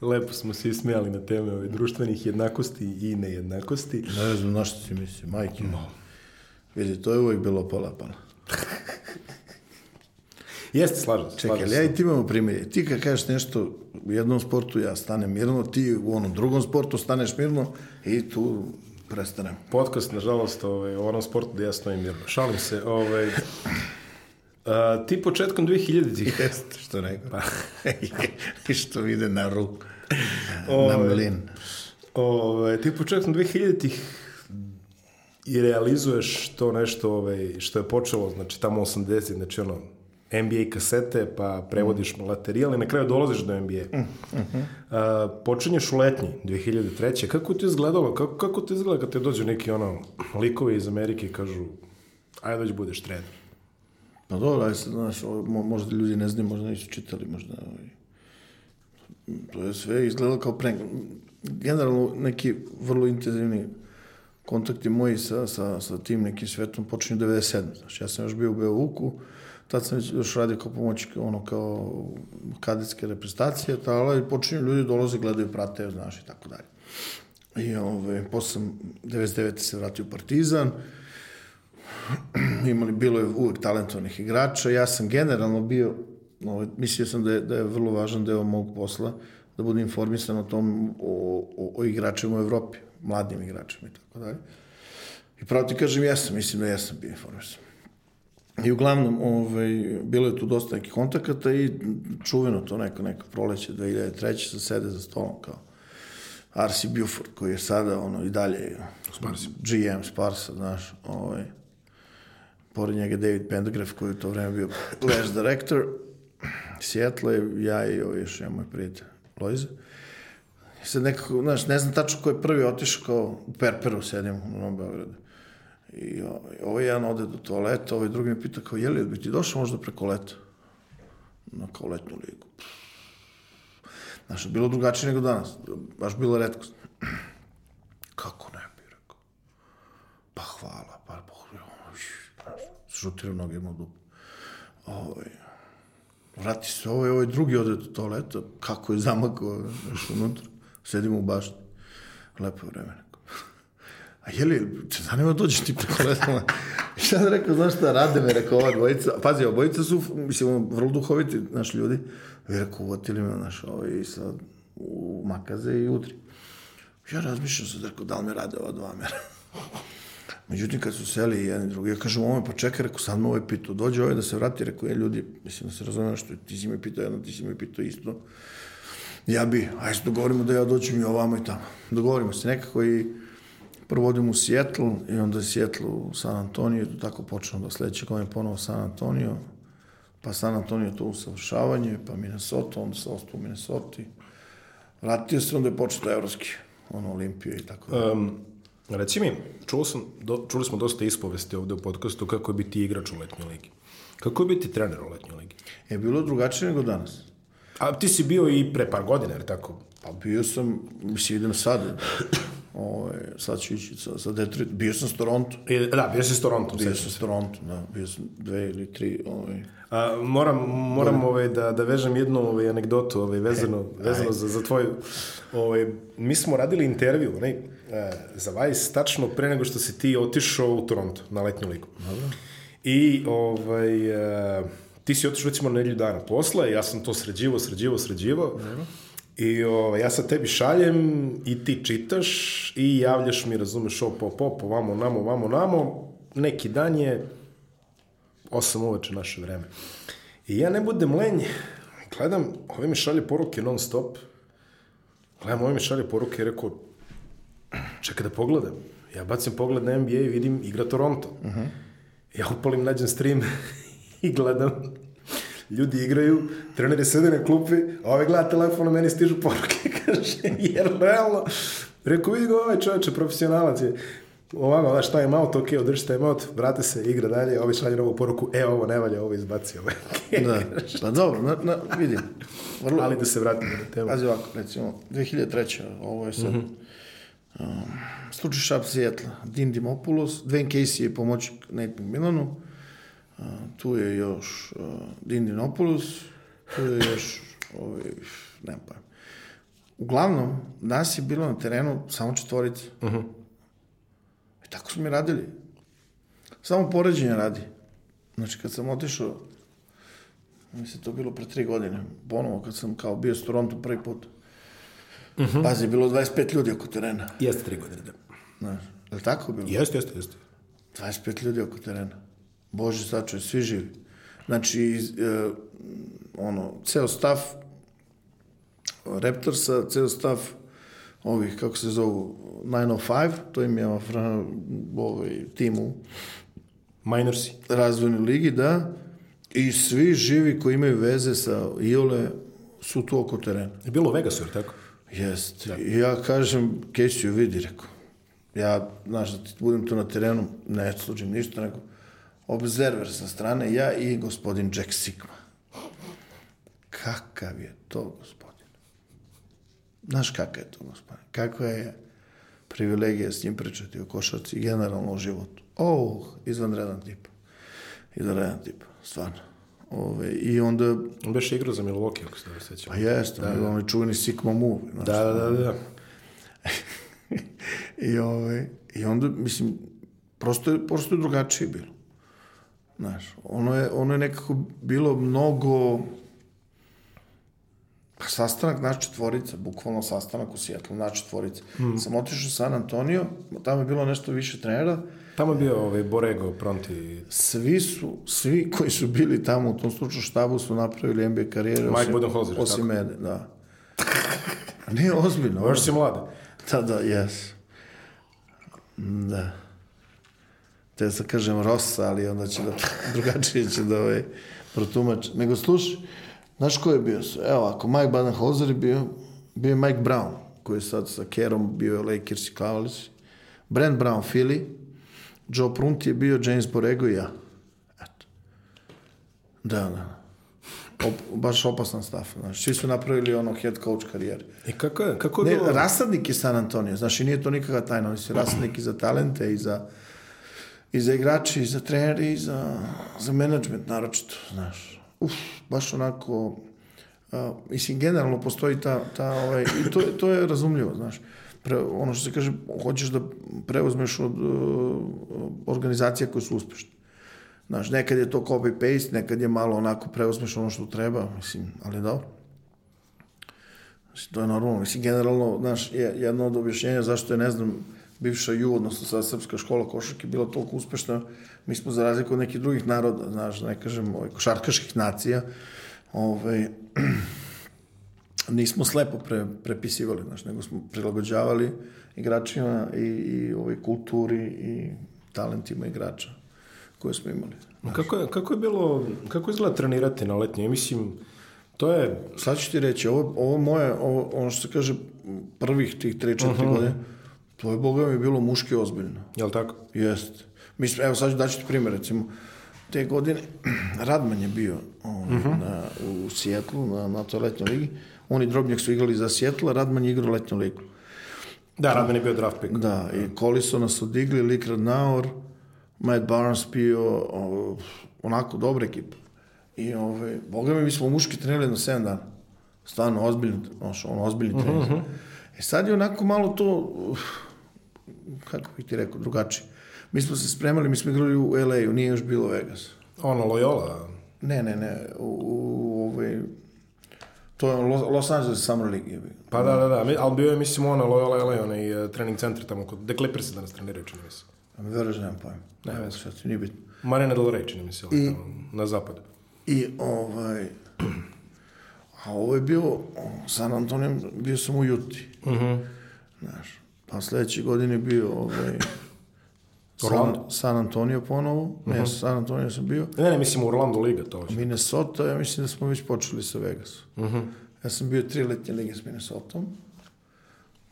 A: Lepo smo svi smijali na teme ove društvenih jednakosti i nejednakosti.
B: Ne znam na što si misli, majke. Vidi, to je uvijek bilo pola pola.
A: Jeste, slažem se.
B: Čekaj,
A: slažem
B: ja i ti imamo primjer. Ti kad kažeš nešto u jednom sportu, ja stanem mirno, ti u onom drugom sportu staneš mirno i tu prestanem.
A: Podcast, nažalost, ovaj, u onom sportu da ja stojim mirno. Šalim se. Ovaj, a, ti početkom 2000-ih
B: Jeste, što rekao. Pa. I što ide na ruku. na
A: Ovaj.
B: mlin.
A: Ove, ti početkom 2000-ih i realizuješ to nešto ovaj, što je počelo, znači tamo 80, znači ono, NBA kasete, pa prevodiš materijal i na kraju dolaziš do NBA. A, počinješ u letnji 2003. Kako ti izgledalo? Kako, kako ti izgleda kad te dođu neki ono, likovi iz Amerike i kažu ajde dođi budeš trener.
B: Pa dobro, aj sad, znaš, možda ljudi ne znaju, možda nisu čitali, možda... Ovaj, to je sve izgledalo kao prank. Generalno, neki vrlo intenzivni kontakti moji sa, sa, sa tim nekim svetom počinju 97. Znači, ja sam još bio u Beovuku, tad sam još radio kao pomoćnik, ono, kao kadetske reprezentacije, ali počinju ljudi dolaze, gledaju, prate, znaš, i tako dalje. I ove, posle sam 99. se vratio u Partizan, imali, bilo je uvek talentovnih igrača. Ja sam generalno bio, ovaj, mislio sam da je, da je vrlo važan deo mog posla, da budem informisan o tom, o, o, o igračima u Evropi, mladim igračima i tako dalje. I pravo ti kažem, jesam, mislim da jesam bio informisan. I uglavnom, ovaj, bilo je tu dosta nekih kontakata i čuveno to neko, neko proleće 2003. se sede za stolom kao Arsi Buford, koji je sada ono, i dalje
A: Sparsi.
B: GM Sparsa, znaš, ovaj, pored njega David Pendergraf, koji je u to vreme bio Lash Director, Seattle, ja i ovaj još jedan moj prijatelj, Lojze. I sad nekako, znaš, ne znam tačno ko je prvi otišao kao u Perperu, sedim u Novom Beogradu. I ovaj, ovaj jedan ode do toaleta, ovaj drugi me pita kao, je li bi ti došao možda preko leta? Na kao letnu ligu. Znaš, bilo drugačije nego danas. Baš bilo redko. Kako ne bi rekao? Pa hvala, pa šutira noge ima u dupu. Ovaj, vrati se ovaj, ovaj drugi ode do toaleta, kako je zamakao, znaš, unutra. Sedimo u bašti. Lepo vreme. a je li, te zanima dođeš ti preko leda? I sad rekao, znaš šta, rade me, rekao, ova dvojica, pazi, obojica su, mislim, vrlo duhoviti, naš ljudi. I rekao, uvatili me, znaš, ovaj, sad, u makaze i utri. Ja razmišljam sad, rekao, da li me rade ova dva mera? Međutim, kad su seli jedan i drugi, ja kažem ovome, pa čekaj, rekao, sad me ovaj pitao, dođe ovaj da se vrati, rekao, je, ljudi, mislim da se razumije što ti si me pitao jedno, ti si me pitao isto. Ja bi, ajde dogovorimo da ja dođem i ovamo i tamo. Dogovorimo se nekako i prvo odem u Seattle i onda je Seattle u San Antonio, to tako počnem do sledeće godine ponovo San Antonio, pa San Antonio to usavršavanje, pa Minnesota, onda se ostao u Minnesota. Vratio se, onda je počeo evropski, ono, Olimpije i tako da.
A: Um, reci mi, čuo sam, do, čuli smo dosta ispovesti ovde u podcastu kako je biti igrač u letnjoj ligi. Kako je biti trener u letnjoj ligi?
B: Je bilo drugačije nego danas.
A: A ti si bio i pre par godina, jer tako?
B: Pa bio sam, mislim, idem sad, ovaj, sad ću ići sa, sa Detroit, bio sam s Toronto.
A: E, Da, bio si s Toronto.
B: Bio sam s Toronto, da, bio sam dve ili tri, ovaj,
A: A, moram moram ovaj, da, da vežem jednu ovaj, anegdotu ovaj, vezano, vezano za, za tvoju... Ovaj, mi smo radili intervju ne, e, za Vice tačno pre nego što si ti otišao u Toronto na letnju ligu. I ovaj, e, ti si otišao recimo nedelju dana posle, ja sam to sređivo, sređivo, sređivo. I ovaj, ja sad tebi šaljem i ti čitaš i javljaš mi, razumeš, op, op, op, ovamo, namo, ovamo, namo. Neki dan je 8 uveče naše vreme. I ja ne budem lenj, gledam, ovaj mi šalje poruke non stop, gledam, ovaj mi šalje poruke i rekao, čekaj da pogledam. Ja bacim pogled na NBA i vidim igra Toronto. Uh -huh. Ja upalim, nađem stream i gledam. Ljudi igraju, treneri sede na klupi, a ovaj gleda telefon, a meni stižu poruke, kaže, jer realno, rekao, vidi ga ovaj čovječe, profesionalac je, ovako, znaš, time out, ok, održi time out, vrate se, igra dalje, ovaj šalje novu poruku, e, ovo ne valja, ovo izbaci, ovo
B: da, pa dobro, na, na, vidim. Vrlo,
A: Ali da se vratimo na temu.
B: Pazi ovako, recimo, 2003. ovo je sad, mm -hmm. um, slučaj Šap Seattle, Dean Dimopoulos, Dwayne Casey je pomoćnik Nate Milanu, uh, tu je još uh, Dean Dimopoulos, tu je još, ovaj, nemam pa. Uglavnom, nas je bilo na terenu samo četvorica. Mm -hmm. I tako smo mi radili. Samo poređenja radi. Znači, kad sam otišao, mislim, to bilo pre tri godine, ponovo, kad sam kao bio s Toronto prvi put, uh -huh. pazi, bilo 25 ljudi oko terena.
A: Jeste tri godine, da.
B: Znaš, je li tako bilo?
A: Jeste, jeste, jeste.
B: 25 ljudi oko terena. Bože, sačuje, svi živi. Znači, e, ono, ceo stav Raptorsa, ceo stav ovih, kako se zovu, 905, to im je ovaj, tim u
A: Minorsi.
B: razvojnoj ligi, da, i svi živi koji imaju veze sa Iole su tu oko terena.
A: Je bilo u Vegasu, jer tako?
B: Jest. Da. I ja kažem, Kesiju vidi, rekao. Ja, znaš, da ti budem tu na terenu, ne sluđim ništa, nego observer sa strane, ja i gospodin Jack Sigma. Kakav je to gospodin? Znaš kakav je to gospodin? Kakva je privilegija s njim pričati o košarci i generalno o životu? Oh, izvanredan tip. Izvanredan tip, stvarno. Ove, I onda...
A: On beš igrao za Milwaukee, ako se da sećam.
B: Pa jeste, da, da. on je čuveni Sigma Move. Znaš,
A: Da, da, da, da.
B: I, ove, I onda, mislim, prosto je, prosto je drugačije bilo. Znaš, ono je, ono je nekako bilo mnogo... Pa sastanak naš četvorica, bukvalno sastanak u Sjetlu, naš četvorica. Mm. Sam otišao u San Antonio, tamo je bilo nešto više trenera.
A: Tamo je bio ovaj Borego, Pronti.
B: Svi su, svi koji su bili tamo u tom slučaju štabu su napravili NBA karijere.
A: Mike
B: osim,
A: Budenholzer,
B: Osim
A: tako?
B: mene, da. Nije ozbiljno.
A: Još si mlad.
B: Da, da, jes. Da. Te sad kažem Rosa, ali onda će da, drugačije će da ovaj, protumač. Nego slušaj, znaš ko je bio? Evo, ako Mike Badenholzer je bio, bio je Mike Brown, koji je sad sa Kerom bio je Lakers i Cavaliers. Brent Brown, Philly. Joe Prunty je bio James Borrego i ja. Eto. Da, da. Op, baš opasan stav. Znači, svi su napravili ono head coach karijere.
A: I kako je, kako je
B: Ne,
A: bilo?
B: rasadnik je San Antonio, znači nije to nikakva tajna, oni su rasadnik i za talente i za i za igrače, i za trenere, i za, za menadžment, naročito, znaš. Uf, baš onako, a, mislim, generalno postoji ta, ta ovaj, i to, to je razumljivo, znaš. pre, ono što se kaže, hoćeš da preuzmeš od uh, organizacija koje su uspešne. Znaš, nekad je to copy-paste, nekad je malo onako preuzmeš ono što treba, mislim, ali dobro. Mislim, to je normalno. Mislim, generalno, znaš, je, jedno od objašnjenja zašto je, ne znam, bivša ju, odnosno sad srpska škola košarke bila toliko uspešna, mi smo za razliku od nekih drugih naroda, znaš, da ne kažem, ovaj, košarkaških nacija, ovaj, nismo slepo pre, prepisivali, znaš, nego smo prilagođavali igračima i, i ovaj, kulturi i talentima igrača koje smo imali.
A: Znaš. Kako je, kako je bilo, kako izgleda trenirati na letnje? Mislim, to je...
B: Sad ću ti reći, ovo, ovo moje, ovo, ono što se kaže, prvih tih 3-4 uh -huh. godine, to je, boga mi, bilo muški ozbiljno.
A: Jel tako?
B: Jest. Mi smo, evo sad ću daći ti primjer, recimo, te godine Radman je bio ovaj, uh -huh. na, u Sjetlu, na, na toj letnjoj ligi. Oni Drobnjak su igrali za Sjetla, Radman je igrao letnju ligu.
A: Da, Radman je bio draft pick.
B: Da, i Kolisona su digli, Likrad Naur, Matt Barnes bio o, onako dobra ekipa. I ove, ovaj, boga mi, mi smo muški trenirali na 7 dana. Stvarno, ozbiljno, ono, ozbiljni trening. Uh -huh. E sad je onako malo to, uh, kako bih ti rekao, drugačije. Mi smo se spremali, mi smo igrali u LA-u, nije još bilo Vegas.
A: Ono, Loyola?
B: Ne, ne, ne, u, u ovaj, to je Los Angeles Summer League.
A: Pa da, da, da, ali bio je, mislim, ono, Loyola LA, onaj uh, trening centar tamo kod, The Clippers da nas treniraju, čini mi se.
B: A mi veruješ, nemam pojma.
A: Ne.
B: Sad ti nije bitno.
A: Marina Del Rey, čini mi se, I, na zapadu.
B: I, ovaj, a ovo je bio, San Antonio, bio sam u Juti. Uh
A: Mhm.
B: -huh. Znaš, pa sledeće godine bio, ovaj, San, San Antonio ponovo, uh -huh. ne, San Antonio sam bio.
A: Ne, ne, mislim Orlando Liga to.
B: Hoće. Minnesota, ja mislim da smo već počeli sa Vegasom.
A: Uh -huh.
B: Ja sam bio tri letnje lige s Minnesotom,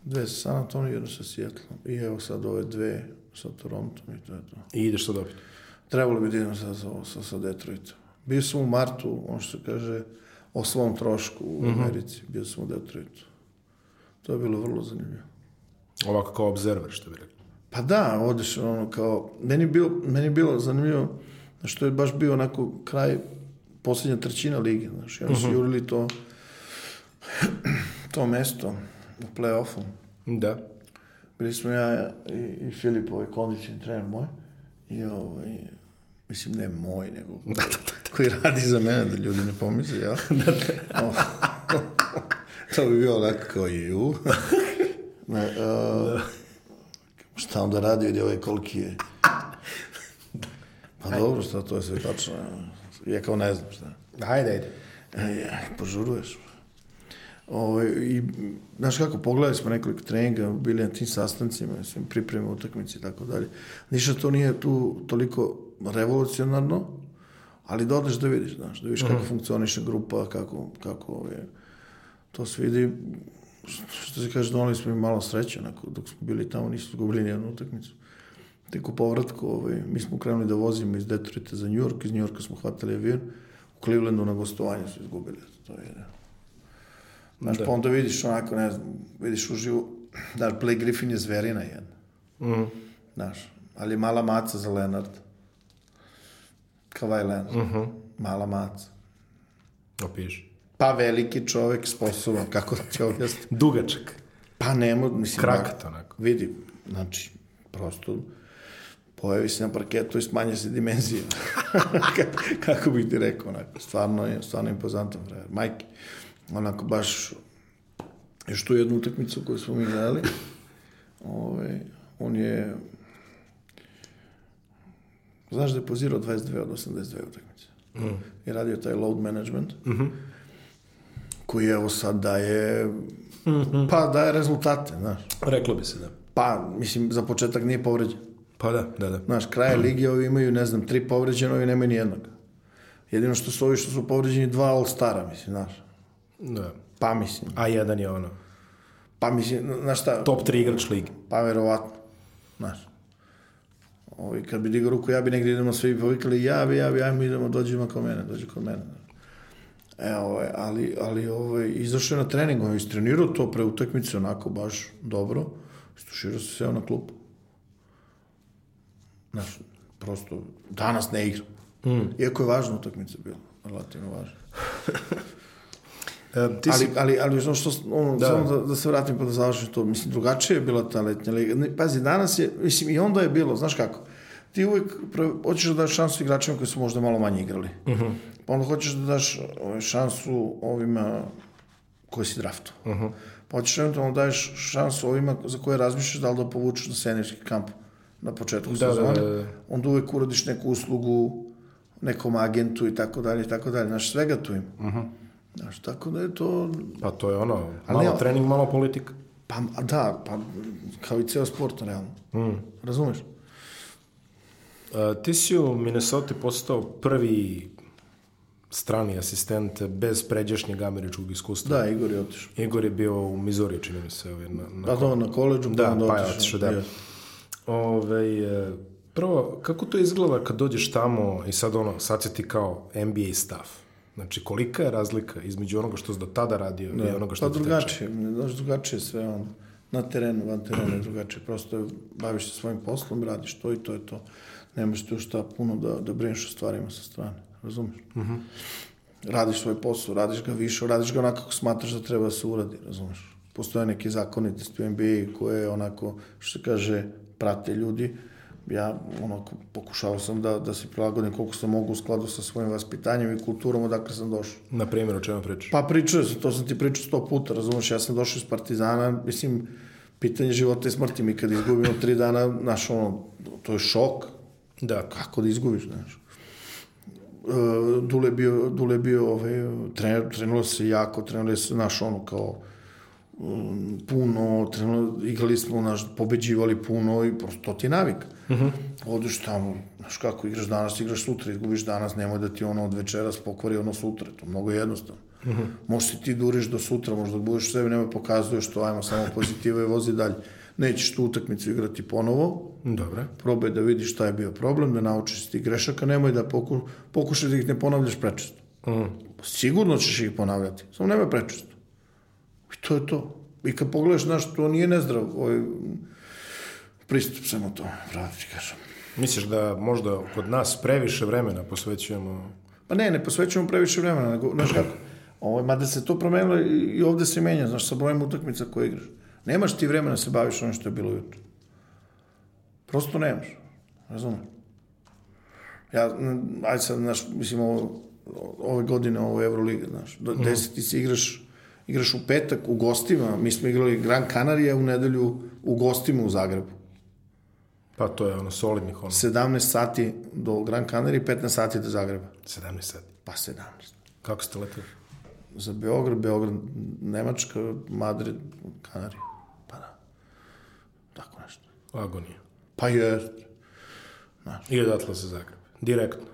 B: dve sa San Antonio, jedno sa Seattlom. I evo sad ove dve sa Torontom i to je to.
A: I ideš sad opet?
B: Trebalo bi da idem sa, sa, sa, sa Detroitom. Bio sam u martu, on što kaže, o svom trošku u
A: Mhm.
B: Americi. Bio sam u Detroitu. To je bilo vrlo zanimljivo.
A: Ovako kao observer, što bi rekli.
B: Pa da, odeš ono kao, meni je bilo, meni je bilo zanimljivo, što je baš bio onako kraj, posljednja trećina lige, znaš, i oni su jurili to, to mesto u play-offu.
A: Da.
B: Bili smo ja i, i Filip, ovaj kondicioni trener moj, i ovaj, mislim, ne moj, nego koji radi za mene, da ljudi ne pomisle, ja? da, da. to bi bilo onako kao ju. Ne, uh, šta onda radi, vidi ovaj koliki je. Pa dobro, šta, to je sve tačno. Ja kao ne znam šta.
A: Ajde.
B: E, ja, požuruješ. Ovo, I, znaš kako, pogledali smo nekoliko treninga, bili na tim sastancima, mislim, pripreme utakmice i tako dalje. Ništa to nije tu toliko revolucionarno, ali da odeš da vidiš, znaš, da vidiš kako
A: Mhm.
B: funkcioniše grupa, kako, kako je, to se vidi, što se kaže, donali smo im malo sreće, onako, dok smo bili tamo, nisu izgubili nijednu utakmicu. Tek u povratku, ovaj, mi smo krenuli da vozimo iz Detroita za New York, iz New Yorka smo hvatali avion, u Clevelandu na gostovanje su izgubili, to je, Znaš,
A: Da.
B: pa onda vidiš onako, ne znam, vidiš uživo, znaš, Blake Griffin je zverina jedna,
A: Mhm.
B: znaš, ali je mala maca za Leonard. Kavaj Leonard.
A: Mhm.
B: Mala maca.
A: Opiš.
B: Pa veliki čovek, sposoban, kako da ti objasnim.
A: Dugačak.
B: Pa nemo, mislim...
A: Krakat,
B: da-
A: onako.
B: Vidi, znači, prosto pojavi se na parketu i smanje se dimenzija. kako bih ti rekao, onako, stvarno je, stvarno je impozantan frajer. Majke, onako baš, još tu jednu utakmicu koju smo mi gledali, ove, on je, znaš da je pozirao 22 od 82 utakmice. Mm. I radio taj load management, mm -hmm. Koji evo sad daje, pa daje rezultate, znaš.
A: Reklo bi se da.
B: Pa, mislim, za početak nije povređen.
A: Pa da, da, da.
B: Znaš, kraje lige ovi imaju, ne znam, tri povređene, ovi nemaju ni jednog. Jedino što su ovi što su povređeni dva All-Stara, mislim, znaš.
A: da.
B: Pa mislim,
A: A jedan je ono.
B: pa mislim, znaš šta,
A: Top 3 igrač ligi.
B: pa verovatno, znaš. Ovi, kad bi digao ruku, ja bi negdje idemo svi povikali, ja bi, ja bi, ajmo idemo, dođimo kod mene, dođi kod mene. E, ovaj, ali, ali ovaj, izašao je na trening, on je istrenirao to pre utakmice onako baš dobro, istuširao se seo na klupu. Znaš, prosto, danas ne igra. Mm. Iako je važna utakmica bila, relativno važna.
A: E, ti
B: ali,
A: si,
B: ali, ali ono što, ono,
A: Da.
B: samo da, da se vratim pa da završim to, mislim, drugačije je bila ta letnja liga. Ne, pazi, danas je, mislim, i onda je bilo, znaš kako, ti uvijek pre- hoćeš da daš šansu igračima koji su možda malo manje igrali.
A: Mhm.
B: Pa onda hoćeš da daš ovaj, šansu ovima koji si draftu.
A: Mhm.
B: Pa hoćeš eventualno da daješ šansu ovima za koje razmišljaš da li da povučeš na senirski kamp na početku
A: Da, da,
B: sezone.
A: da, da.
B: Onda uvijek uradiš neku uslugu nekom agentu i tako dalje i tako dalje. Znaš, svega tu ima. Znaš, tako da je to
A: pa to je ono, malo
B: ne-
A: trening, malo politika.
B: Pa da, pa kao i ceo sport, realno.
A: Mm.
B: Razumeš?
A: E, ti si u Minnesota postao prvi strani asistent bez pređašnjeg američkog iskustva.
B: Da, Igor je otišao.
A: Igor je bio u Missouri, čini mi se. Ovaj, na, na,
B: Pa to na koleđu,
A: Da, pa je otišao, da.
B: Je.
A: Ove, e, prvo, kako to izgleda kad dođeš tamo i sad ono, sad si ti kao NBA staff? Znači, kolika je razlika između onoga što si do tada radio i onoga što
B: Pa
A: ti teče?
B: drugačije, znaš, drugačije sve on. Na terenu, van terena je drugačije. Prosto baviš se svojim poslom, radiš to i to je to. Nemaš tu šta puno da, da brineš o stvarima sa strane. Razumeš? Radiš svoj posao, radiš ga više, radiš ga onako kako smatraš da treba da se uradi, razumeš? Postoje neke zakonitosti u NBA koje onako, što se kaže, prate ljudi. Ja onako pokušao sam da, da se prilagodim koliko sam mogu u skladu sa svojim vaspitanjem i kulturom odakle sam došao.
A: Na primjer, o čemu pričaš?
B: Pa pričao sam, to sam ti pričao sto puta, razumeš, ja sam došao iz Partizana, mislim, pitanje života i smrti, mi kad izgubimo tri dana, znaš, ono, to je šok,
A: Da,
B: kako da izgubiš, znaš. E, Dule je bio, Dule je bio ovaj, trener, trenulo se jako, trenulo se, znaš, ono, kao, um, puno, trenulo, igrali smo, znaš, pobeđivali puno i prosto to ti je navik. Uh -huh. Odeš tamo, znaš kako, igraš danas, igraš sutra, izgubiš danas, nemoj da ti ono od večeras pokvari ono sutra, to je mnogo jednostavno. Uh -huh. Možeš ti duriš do sutra, možda budeš sebi, nemoj pokazuješ to, ajmo samo pozitive i vozi dalje. Nećeš tu utakmicu igrati ponovo,
A: dobro.
B: probaj da vidiš šta je bio problem, da naučiš iz tih grešaka, nemoj da poku, pokušaj da ih ne ponavljaš prečesto.
A: Mm.
B: Sigurno ćeš ih ponavljati, samo nemoj prečesto. I to je to. I kad pogledaš, znaš, to nije nezdrav ovaj, pristup samo to, pravo ti kažem.
A: Misliš da možda kod nas previše vremena posvećujemo...
B: Pa ne, ne posvećujemo previše vremena, nego, znaš kako, ovaj, mada se to promenilo i, i ovde se menja, znaš, sa brojem utakmica koje igraš. Nemaš ti vremena da se baviš ono što je bilo jutro. Prosto nemaš. Razumem. Ja, ajde sad, znaš, mislim, ovo, ove godine ovo Euroliga, znaš, do, deset ti se igraš, igraš u petak u gostima, mi smo igrali Gran Canaria u nedelju u gostima u Zagrebu.
A: Pa to je ono solidnih ono.
B: 17 sati do Gran Canaria i 15 sati do Zagreba.
A: 17 sati.
B: Pa 17.
A: Kako ste letili?
B: za Beograd, Beograd, Nemačka, Madrid, Kanarije. Pa da. Tako nešto.
A: Agonija.
B: Pa jest.
A: I odatle za Zagreb. Direktno.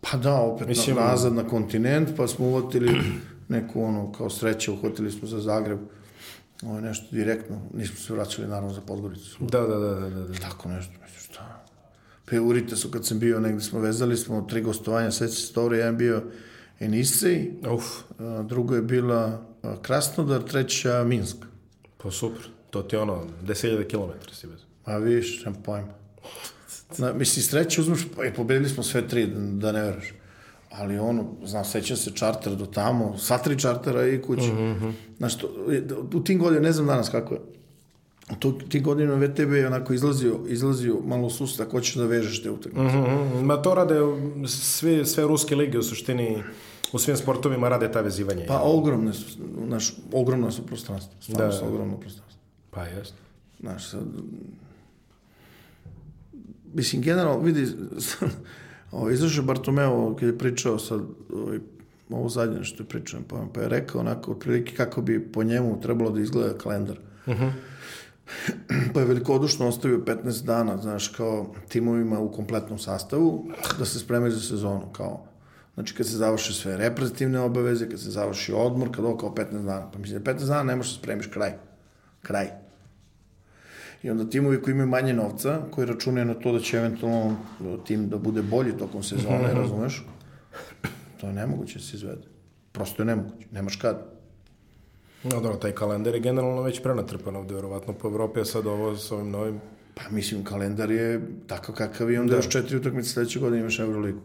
B: Pa da, opet
A: Mislim-
B: na, nazad na kontinent, pa smo uvatili neku ono, kao sreće, uhvatili smo za Zagreb. Ovo je nešto direktno, nismo se vraćali naravno za Podgoricu.
A: Da, da, da, da, da. da.
B: Tako nešto, mislim šta. Pa i u Ritesu kad sam bio, negde smo vezali, smo tri gostovanja, sveći se dobro, jedan bio Enisej,
A: Uf,
B: drugo je bila Krasnodar, treća Minsk.
A: pa super. To ti je ono, 10.000 km si bez.
B: Ma viš, nemam pojma. Na, mislim, sreće uzmeš, pa i pobedili smo sve tri, da, ne veraš. Ali ono, znam, sećam se čarter do tamo, sva tri čartera i kući. Mm -hmm. Znaš, to, u tim godinama, ne znam danas kako je, u to, tim godinama VTB je onako izlazio, izlazio malo susret, ako hoćeš da vežeš te utakmice. Mm.
A: Mhm, Ma to rade sve, sve ruske lige u suštini, u svim sportovima rade ta vezivanja.
B: Pa ogromne su, znaš, ogromna su prostranstva. Stvarno
A: Da.
B: su ogromno prostranstvo.
A: Pa jest.
B: Znaš, sad... Mislim, generalno, vidi, ovo, izašao Bartomeo kad je pričao sad, ovaj, ovo zadnje što je pričao, pa, pa je rekao onako, otprilike kako bi po njemu trebalo da izgleda kalendar. Uh -huh. pa je velikodušno ostavio 15 dana, znaš, kao timovima u kompletnom sastavu, da se spremaju za sezonu, kao Znači, kad se završe sve reprezentativne obaveze, kad se završi odmor, kad ovo kao 15 dana. Pa mislim, da 15 dana ne možeš da spremiš kraj. Kraj. I onda timovi koji imaju manje novca, koji računaju na to da će eventualno tim da bude bolji tokom sezone, razumeš? To je nemoguće da se izvede. Prosto je nemoguće. Nemaš kad.
A: No dobro, taj kalendar je generalno već prenatrpan ovde, verovatno po Evropi, a sad ovo s ovim novim...
B: Pa mislim, kalendar je takav kakav je, onda još četiri utakmice sledeće godine imaš Euroligu.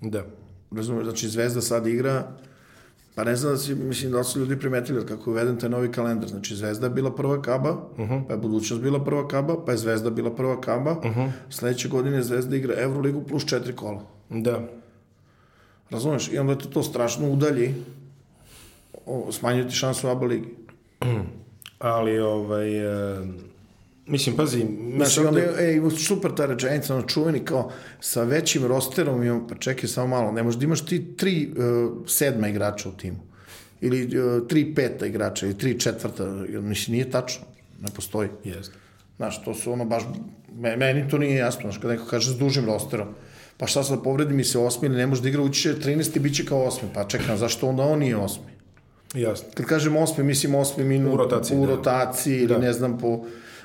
A: Da.
B: Razumeš? Znači, Zvezda sad igra Pa ne znam da si, mislim, da su ljudi primetili kako je uveden taj novi kalendar. Znači, Zvezda je bila prva kaba, uh -huh. pa je Budućnost bila prva kaba, pa je Zvezda bila prva kaba. Uh -huh. Sledeće godine Zvezda igra Euroligu plus četiri kola.
A: Da.
B: Razumeš? I onda te to strašno udalji, o, smanjuje ti šansu u ABA ligi.
A: Ali, ovaj, e, mislim, pazi, mislim
B: onda,
A: da...
B: je, ej, super ta rečenica, ono čuveni kao sa većim rosterom, imam, pa čekaj samo malo, ne možeš da imaš ti tri uh, sedma igrača u timu, ili uh, tri peta igrača, ili tri četvrta, mislim, nije tačno, ne postoji.
A: Jeste.
B: Znaš, to su ono baš, me- meni to nije jasno, znaš, kad neko kaže s dužim rosterom, pa šta sad povredi mi se osmi ili ne može da igra, ući će 13 i bit će kao osmi, pa čekam, zašto onda on nije osmi?
A: Jasno.
B: Kad kažem osmi, mislim osmi minut
A: U rotaciji,
B: u
A: da.
B: rotaciji ili
A: Da.
B: ne znam po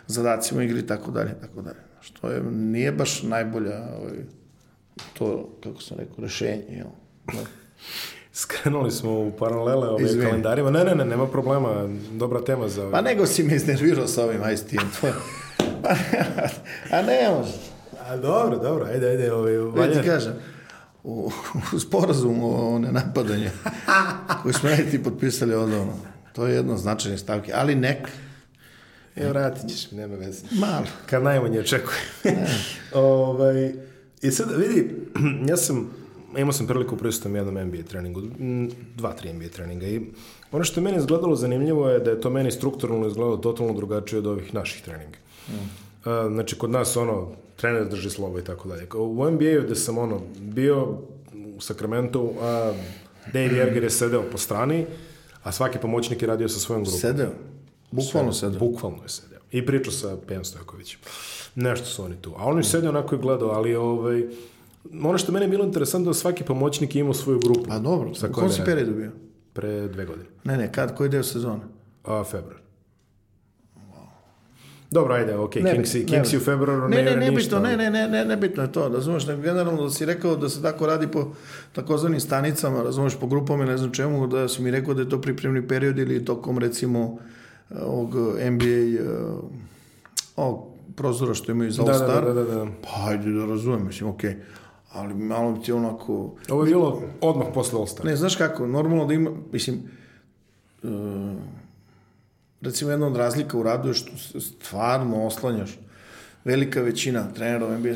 B: zadacima igri i tako dalje, tako dalje. Što je, nije baš najbolja ovaj, to, kako sam rekao, rešenje. Jel? Da.
A: Skrenuli smo u paralele ove
B: Izvini.
A: kalendarima. Ne, ne, ne, nema problema. Dobra tema za...
B: Pa nego si me iznervirao sa ovim je. A ne može.
A: A, dobro, dobro, ajde, ajde. Ovaj,
B: Ja
A: valja...
B: ti kažem, u, u sporazumu o nenapadanju koji smo ja i ti potpisali odavno, to je jedno značajne stavke, ali nek,
A: E, vratit ćeš mi, nema veze.
B: malo.
A: Kad najmanje očekujem. ovaj, I sad, vidi, ja sam, imao sam priliku prisutom jednom NBA treningu, dva, tri NBA treninga i ono što je meni izgledalo zanimljivo je da je to meni strukturalno izgledalo totalno drugačije od ovih naših treninga. Mm. Znači, kod nas, ono, trener drži slovo i tako dalje. U NBA-u gde sam, ono, bio u Sacramento, a Dave Jerger je sedeo po strani, a svaki pomoćnik je radio sa svojom grupom.
B: Sedeo. Bukvalno sedeo.
A: Bukvalno je sedeo. I pričao sa Pejan Stojkovićem. Nešto su oni tu. A on je sedeo onako i gledao, ali ovaj, ono što meni je bilo interesantno da svaki pomoćnik je imao svoju grupu.
B: Pa dobro,
A: Sa
B: u
A: kojom
B: kom si periodu bio?
A: Pre dve godine.
B: Ne, ne, kad, koji deo sezone?
A: A, februar. Dobro, ajde, ok,
B: Ne
A: Kingsi,
B: ne
A: Kingsi u februaru
B: Ne, ne, ne
A: ništa.
B: bitno, ne, ne, ne, ne, ne bitno je to, razumeš, nego generalno da si rekao da se tako radi po takozvanim stanicama, razumeš, po grupama ne znam čemu, da si mi rekao da je to pripremni period ili tokom, recimo, ovog NBA, uh, ovog prozora što imaju za
A: Da, da,
B: Star,
A: da, da, da.
B: pa ajde da razumem, mislim, okej, ali malo bi ti onako,
A: Ovo je bilo odmah posle All-Star.
B: Ne, znaš kako, normalno da ima, mislim, uh, recimo jedna od razlika u radu je što stvarno oslanjaš. Velika većina trenera u NBA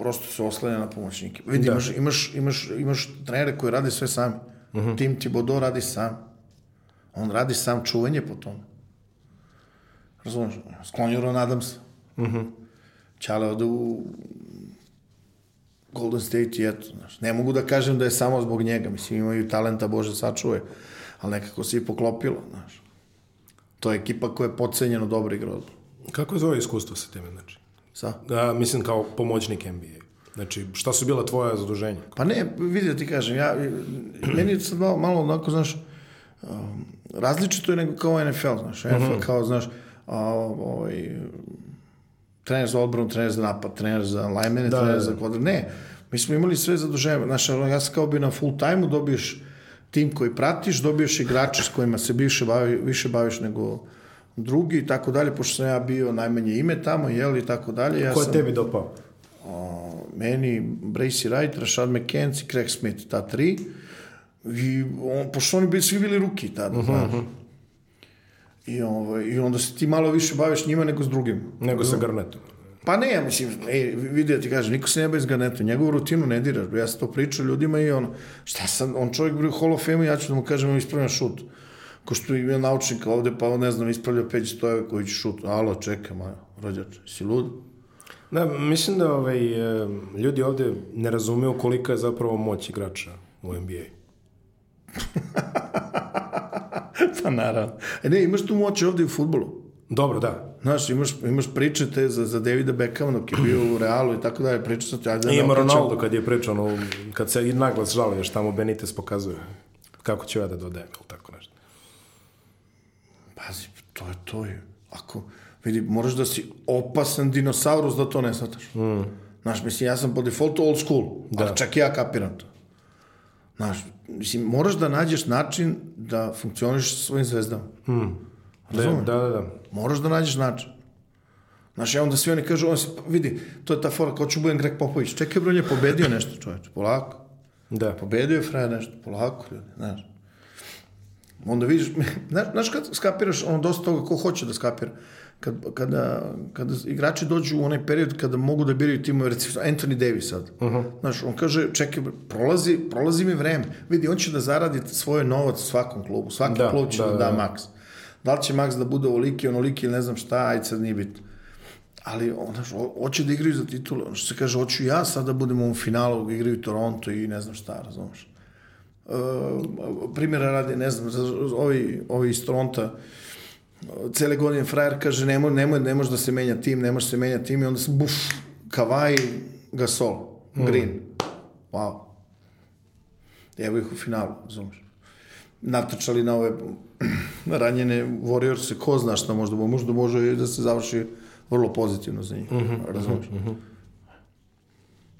B: prosto se oslanja na pomoćnike. Vidi,
A: Da.
B: imaš, imaš, imaš, imaš trenere koji rade sve sami. Uh -huh. Tim Thibodeau radi sam. On radi sam čuvanje po tome. Razumeš? Sklonio Ron Adamsa. Uh -huh. Ćale ode u Golden State i eto, znaš. Ne mogu da kažem da je samo zbog njega, mislim, imaju talenta, Bože, sačuvaj, ali nekako se i poklopilo, znaš. To je ekipa koja je podcenjeno dobro igra.
A: Kako je tvoje iskustvo sa time, znači?
B: Sa?
A: Da, mislim, kao pomoćnik NBA. Znači, šta su bila tvoja zaduženja?
B: Pa ne, vidi da ti kažem, ja, meni je sad malo, malo onako, znaš, um, različito je nego kao NFL, znaš, NFL kao, znaš, a, ovaj, trener za odbranu, trener za napad, trener za lajmene,
A: Da,
B: trener
A: da,
B: za
A: da.
B: kvadrat. Ne, mi smo imali sve zaduženje. Znaš, ja sam kao bi na full time-u, dobiješ tim koji pratiš, dobiješ igrače s kojima se više, bavi, više baviš nego drugi i tako dalje, pošto sam ja bio najmanje ime tamo, jel, i tako dalje. Ja
A: Ko je
B: sam,
A: tebi dopao?
B: o, meni, Bracy Wright, Rashad i Craig Smith, ta tri. I on, pošto oni bili, svi bili ruki tada, uh -huh. znaš. I, ovaj, I onda se ti malo više baviš njima nego s drugim.
A: Nego sa Garnetom.
B: Pa ne, ja mislim, ej, vidi da ti kažem, niko se ne bavi s Garnetom, njegovu rutinu ne diraš, ja sam to pričao ljudima i ono, šta sam, on čovjek bio Hall of Fame, ja ću da mu kažem, on ispravlja šut. Ko što je naučnik ovde, pa ne znam, ispravlja Peđi Stojeve koji će šut. Alo, čekaj, moja, rođač, si lud?
A: Da, mislim da ovaj, e, ljudi ovde ne razumeju kolika je zapravo moć igrača u NBA.
B: pa naravno. E ne, imaš tu moć ovde u futbolu.
A: Dobro, da.
B: Znaš, imaš, imaš priče te za, za Davida Beckhama dok je bio u Realu i tako dalje, priča sam ti, ajde da ne
A: ima
B: okrećem.
A: Ronaldo kad je pričao, ono, kad se i naglas žali, još tamo Benitez pokazuje kako ću ja da dodajem, ili tako nešto.
B: Pazi, to je to je. Ako, vidi, moraš da si opasan dinosaurus da to ne shvataš. Mm. Znaš, mislim, ja sam po defaultu old school, da. ali čak i ja kapiram to. Znaš, mislim, moraš da nađeš način da funkcioniš sa svojim zvezdama.
A: Da, da, da, da.
B: Moraš da nađeš način. Znaš, ja onda svi oni kažu, on se, vidi, to je ta fora, ko ću budem Greg Popović. Čekaj, bro, on je pobedio nešto, čoveče, polako.
A: Da.
B: Pobedio je frajer nešto, polako, ljudi, znaš. Onda vidiš, znaš, znaš kad skapiraš ono dosta toga ko hoće da skapira. Kad, kada, kada igrači dođu u onaj period kada mogu da biraju timove, recimo Anthony Davis sad. Uh -huh. Znaš, on kaže, čekaj, prolazi, prolazi mi vreme. Vidi, on će da zaradi svoj novac u svakom klubu. Svaki da, klub će da, da, da, da maks. Da li će maks da bude ovoliki, onoliki ili ne znam šta, ajde sad nije bitno. Ali, on, znaš, hoće da igraju za titulu. Ono što se kaže, hoću ja sad da budem u finalu, igraju Toronto i ne znam šta, razumiješ. Uh, primjera radi, ne znam, ovi, ovi iz Toronta, cele godine frajer kaže nemoj, nemoj, ne može da se menja tim, ne može da se menja tim i onda se buf, Kavaj, Gasol, mm. Green. Mm. Wow. Evo ih u finalu, razumiješ. Natrčali na ove ranjene Warriors, ko zna šta možda, možda može da se završi vrlo pozitivno za njih, mm -hmm, razumiješ. Mm -hmm.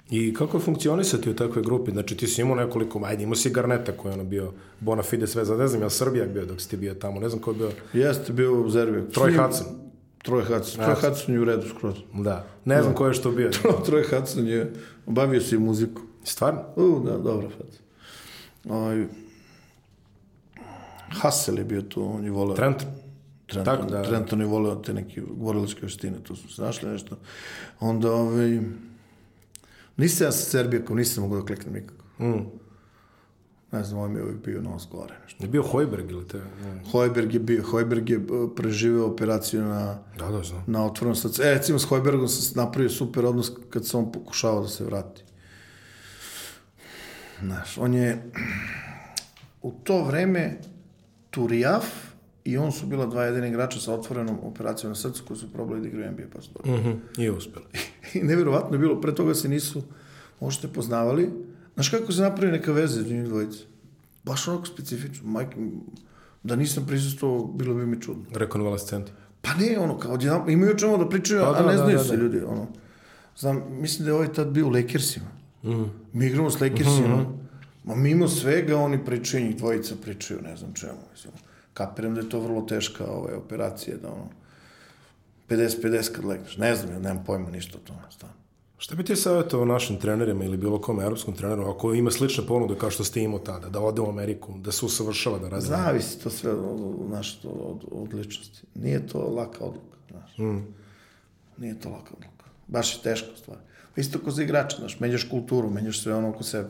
A: I kako je funkcionisati u takvoj grupi? Znači ti si imao nekoliko, ajde imao si Garneta koji je ono bio bona fide sve za, ne znam, je Srbijak bio dok si ti bio tamo, ne znam ko je bio.
B: Jeste bio u Zerbiju.
A: Troj Hudson.
B: Troj Hudson. Troj Hudson je u redu skroz.
A: Da. Ne znam da. ko je što bio.
B: Troj Hudson je, bavio se i muziku.
A: Stvarno?
B: U, da, dobro, Hudson. Ovaj, Hassel je bio tu, on je voleo.
A: Trenton.
B: Trenton, Tako, da, da. Trenton je voleo te neke borilačke veštine, tu su se našli nešto. Onda, ovaj, Nisam ja sa Serbijakom, nisam mogu da kliknem nikako. Mm. Ne znam, on mi je uvijek bio nos gore. Nešto.
A: Je bio Hojberg ili te? Mm.
B: Hojberg je bio, Hojberg je uh, preživeo operaciju na,
A: da, da, znam.
B: na otvornom srcu. E, recimo, s Hojbergom sam napravio super odnos kad sam on pokušavao da se vrati. Znaš, on je u to vreme Turijaf i on su bila dva jedina igrača sa otvorenom operacijom na srcu koji su probali da igraju NBA pa su
A: dobro. Mm -hmm. I uspeli.
B: I nevjerovatno je bilo, pre toga se nisu možete poznavali. Znaš kako se napravi neka veza od njih dvojice? Baš onako specifično. Majke, da nisam prisustuo, bilo bi mi čudno.
A: Rekonvalescenti.
B: Pa ne, ono, kao odjedan, imaju o čemu da pričaju, pa, da, a ne da, znaju da, se da. ljudi, ono. Znam, mislim da je ovaj tad bio u Lakersima. Mm. Mi igramo s Lakersima, mm -hmm. ma mimo svega oni pričaju, njih dvojica pričaju, ne znam čemu, mislim kapiram da je to vrlo teška ovaj, operacija, da ono, 50-50 kad legneš. Ne znam, ja nemam pojma ništa o tome, stvarno.
A: Šta bi ti savjetovao našim trenerima ili bilo kom evropskom treneru ako ima slične ponude kao što ste imao tada, da ode u Ameriku, da se usavršava, da razvija?
B: Zavisi to sve od, znaš, od, od, od ličnosti. Nije to laka odluka, znaš. Mm. Nije to laka odluka. Baš je teško stvar. Isto ko za igrača, znaš, menjaš kulturu, menjaš sve ono oko sebe.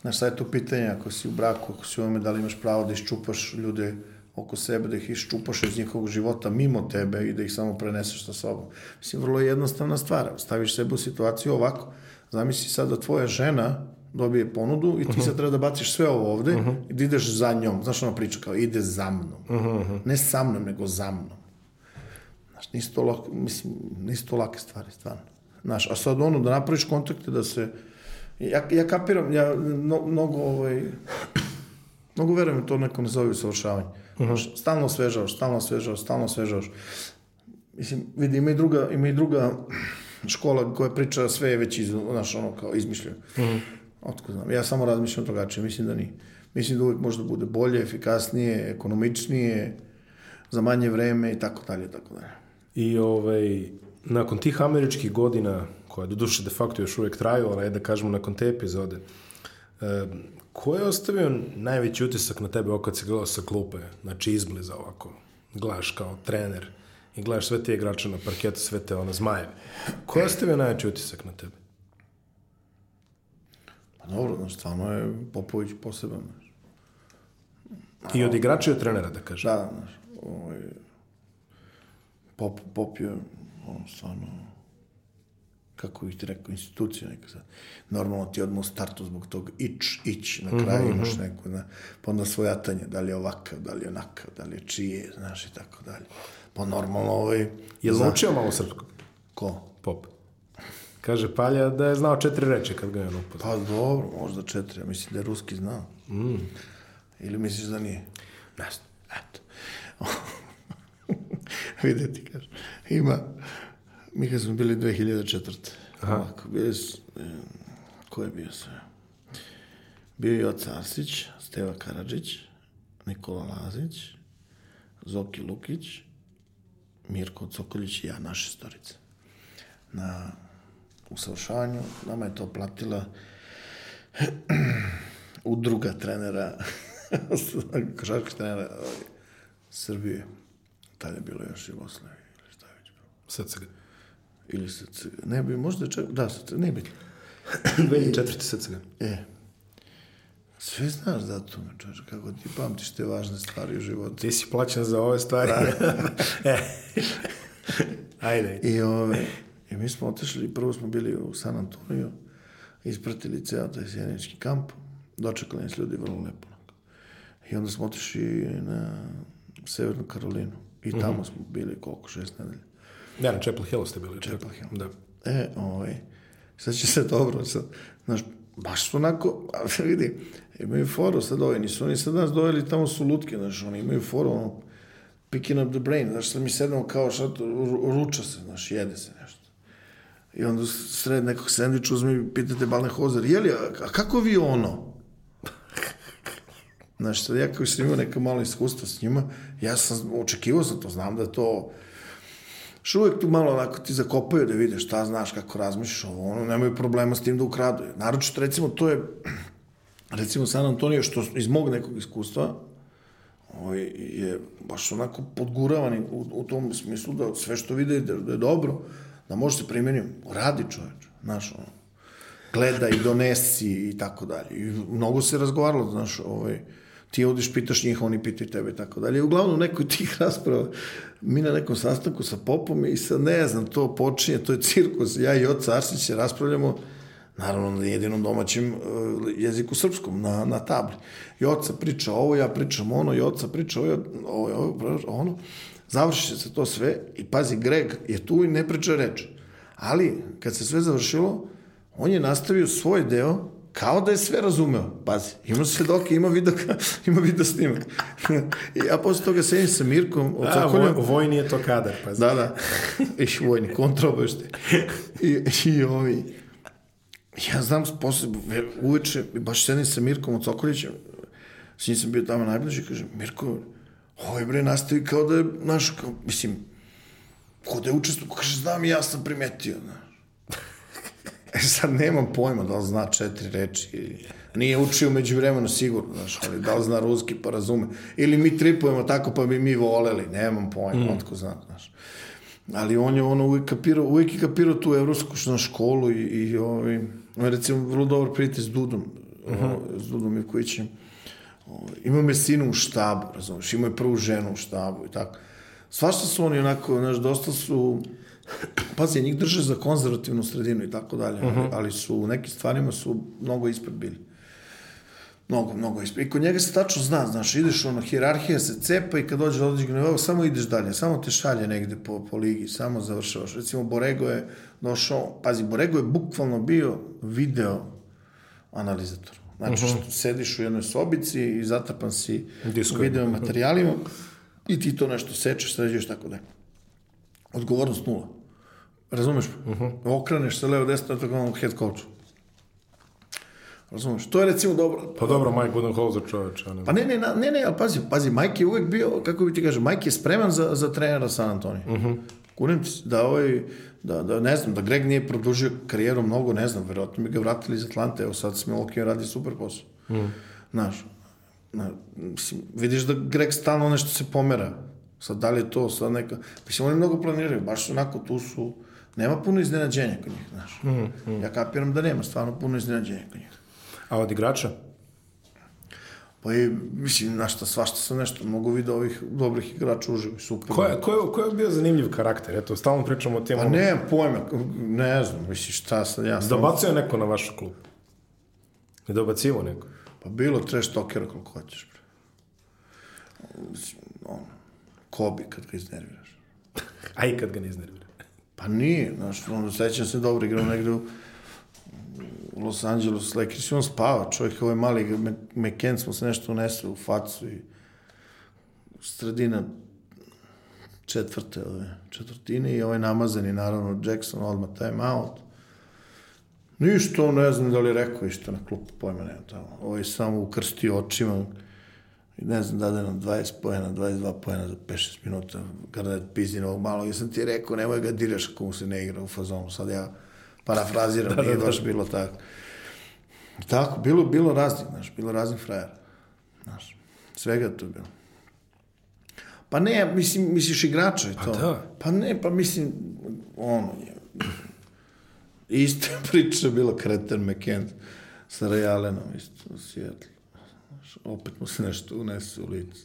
B: Znaš, sad je to pitanje, ako si u braku, ako si u ome, da li imaš pravo da iščupaš ljude oko sebe, da ih iščupaš iz njihovog života mimo tebe i da ih samo preneseš sa sobom. Mislim, vrlo je jednostavna stvar. Staviš sebe u situaciju ovako. Zamisli sad da tvoja žena dobije ponudu i ti uh -huh. sad treba da baciš sve ovo ovde uh -huh. i da ideš za njom. Znaš ona priča kao ide za mnom. Uh -huh. Ne sa mnom, nego za mnom. Znaš, nisu to, lak, mislim, nisu to lake stvari, stvarno. Znaš, a sad ono, da napraviš kontakte, da se Ja, ja kapiram, ja no, mnogo, ovaj, mnogo verujem to neko ne zove usavršavanje. Uh mhm. -huh. Stalno osvežavaš, stalno osvežavaš, stalno osvežavaš. Mislim, vidi, ima i druga, ima i druga škola koja priča sve je već iz, znaš, ono kao izmišljeno. -huh. Otko znam. Ja samo razmišljam drugačije, mislim da nije. Mislim da uvijek može da bude bolje, efikasnije, ekonomičnije, za manje vreme i tako dalje, tako dalje.
A: I ovaj, nakon tih američkih godina koja do duše de facto još uvijek traju, ali da kažemo nakon te epizode, ko je ostavio najveći utisak na tebe kad si gledao sa klupe, znači izbliza ovako, gledaš kao trener i gledaš sve te igrače na parketu, sve te ono zmajeve. Ko je ostavio najveći utisak na tebe?
B: Pa dobro, znači, stvarno je Popović poseban. Znaš.
A: I od igrača i od trenera, da kažem.
B: Da, znaš, ovaj, Pop, Pop je, on stvarno, kako bih ti rekao, institucija neka sad. Normalno ti odmah u startu zbog tog ić, ić, na kraju mm -hmm. imaš neku, na, pa onda svojatanje, da li je ovakav, da li je onakav, da li je čije, znaš i tako dalje. Pa normalno ovaj...
A: Je li učio malo srpskog?
B: Ko?
A: Pop. Kaže Palja da je znao četiri reči kad ga je on upoznao.
B: Pa dobro, možda četiri. Ja mislim da je ruski znao. Mm. Ili misliš da nije?
A: Ne znam.
B: Eto. Videti, kaže. Ima Mi kad smo bili 2004. Aha. Ovako, bili su, ko je bio sve? Bio je Joca Arsić, Steva Karadžić, Nikola Lazić, Zoki Lukić, Mirko Cokoljić i ja, naše storice. Na usavršavanju nama je to platila udruga trenera košarkaški trener ovaj, Srbije. Tada je bilo još Jugoslavije ili šta je već bilo.
A: SCG.
B: Ili se, ne bi, možda čak, da, se, ne bi.
A: 2004. SCG.
B: E, sve znaš datume, čoveče, kako ti pamtiš te važne stvari u životu.
A: Ti si plaćen za ove stvari. e. Ajde.
B: I, ove, I mi smo otišli, prvo smo bili u San Antonio, ispratili ceo taj sjenički kamp, dočekali nas ljudi vrlo lepo. I onda smo otišli na Severnu Karolinu. I tamo mm -hmm. smo bili koliko, šest nedelja.
A: Ja, na Chapel Hill ste bili.
B: Chapel Hill.
A: Da.
B: E, ovaj, sad će se dobro, sad, znaš, baš su onako, vidi, imaju foru sad ovaj, nisu oni sad nas dojeli, tamo su lutke, znaš, oni imaju foru, ono, picking up the brain, znaš, sad mi sedemo kao šta, ruča se, znaš, jede se nešto. I onda sred nekog sandviča uzme i pitate balne hozer, jeli, a, a kako vi ono? Znaš, sad ja koji sam imao neka malo iskustva s njima, ja sam očekivao sam to, znam da to što uvijek tu malo onako ti zakopaju da vidiš šta znaš, kako razmišljaš, ovo, ono, nemaju problema s tim da ukradu. Naročito, recimo, to je, recimo, San Antonio, što iz mog nekog iskustva, ovaj, je baš onako podguravan u, u tom smislu da sve što vide da, da je dobro, da može se primjeniti. Radi čoveč, znaš, ono, gleda i donesi i tako dalje. I mnogo se razgovaralo, znaš, ovaj, ti odiš, pitaš njih, oni pitaju tebe i tako dalje. Uglavnom, nekoj tih rasprava, mi na nekom sastanku sa popom i sad ne znam, to počinje, to je cirkus. Ja i Oca Arsić raspravljamo, naravno na jedinom domaćem jeziku srpskom, na, na tabli. I Oca priča ovo, ja pričam ono, i Oca priča ovo, ovo, ovo ono. Završi se to sve i pazi, Greg je tu i ne priča reč. Ali, kad se sve završilo, on je nastavio svoj deo kao da je sve razumeo. Pazi, ima svedoke, ima video, ima video snimak. I ja posle toga sedim sa Mirkom,
A: ocakoljam. A, vojni je to kadar, pazi.
B: Da, da. Iš vojni, kontraobešte. I, i ovi, ja znam, posle, uveče, baš sedim sa Mirkom Ocokoljićem, s njim sam bio tamo najbliži, kažem, Mirko, ovaj bre nastavi kao da je, znaš, kao, mislim, kao da je učestvo, kaže, znam, ja sam primetio, znaš. E sad nemam pojma da li zna četiri reči. Nije učio među vremenu sigurno, znaš, ali da li zna ruski pa razume. Ili mi tripujemo tako pa bi mi voleli, nemam pojma, mm. otko zna, znaš. Ali on je ono uvijek kapirao, uvijek je kapirao tu evropsku na školu i, i ovaj, on je recimo vrlo dobar prijatelj s Dudom, uh -huh. s Dudom Ivkovićem. Imao me sinu u štabu, razumiješ, imao je prvu ženu u štabu i tako. Svašta su oni onako, znaš, dosta su pazi, njih drže za konzervativnu sredinu i tako dalje, -huh. ali su u nekim stvarima su mnogo ispred bili. Mnogo, mnogo ispred. I kod njega se tačno zna, znaš, ideš ono, hirarhija se cepa i kad dođe do određenog nivoa, samo ideš dalje, samo te šalje negde po, po ligi, samo završavaš. Recimo, Borego je došao, pazi, Borego je bukvalno bio video analizator. Znači, uh -huh. što sediš u jednoj sobici i zatrpan si Disco. video materijalima i ti to nešto sečeš, sređuješ, tako da. Odgovornost nula. Razumeš? Uh -huh. Okreneš se levo desno, tako ono head coach. Razumeš? To je recimo dobro.
A: Pa dobro, Mike Budenholzer čoveč.
B: Ne pa ne, ne, ne, ne, ali pazi, pazi, Mike je uvek bio, kako bi ti kažem, Mike je spreman za, za trenera San Antonio. Uh -huh. Kunem ti da ovaj, da, da, ne znam, da Greg nije produžio karijeru mnogo, ne znam, verovatno bi ga vratili iz Atlante, evo sad smo ok, radi super posao. Uh -huh. Znaš, na, mislim, vidiš da Greg stalno nešto se pomera. Sad, da li je to sad neka... Mislim, oni mnogo planiraju, baš onako, tu su... Nema puno iznenađenja kod njih, znaš. Mm, mm. Ja kapiram da nema stvarno puno iznenađenja kod njih.
A: A od igrača?
B: Pa i, mislim, znaš šta, svašta sam nešto, mogu vidio ovih dobrih igrača uživo, super.
A: Ko je, ko, je, ko je bio zanimljiv karakter? Eto, stalno pričamo o tim...
B: Pa nemam pojma, ne znam, mislim, šta sad, ja sam...
A: Dobacio neko na vašu klub? Je dobacivo neko?
B: Pa bilo trash talkera koliko hoćeš, bre. Mislim, ono, Kobi kad ga iznerviraš.
A: A i kad ga ne iznervira.
B: Pa nije, znaš, ono, sećam se dobro igrao negde u, Los Angeles Lakers i on spava, čovjek ovaj mali McKen smo se nešto unesli u facu i sredina četvrte ove četvrtine i ovaj namazani naravno Jackson odmah time out. Ništa, ne znam da li rekao išto na klupu, pojma nema tamo. Ovaj samo ukrstio očima, ne znam, dade nam 20 pojena, 22 pojena za 5-6 minuta, kada je pizdin ovog malog, ja sam ti rekao, nemoj ga diraš ako mu se ne igra u fazonu, sad ja parafraziram, da, nije da, da. baš bilo tako. Tako, bilo, bilo raznih, znaš, bilo raznih frajera, znaš. Svega to je bilo. Pa ne, mislim, misliš igrača i to.
A: da.
B: Pa ne, pa mislim, ono je. Ista priča bila Kreten McKent sa Ray Allenom isto u Seattle. Znaš, opet mu se nešto unese u lice.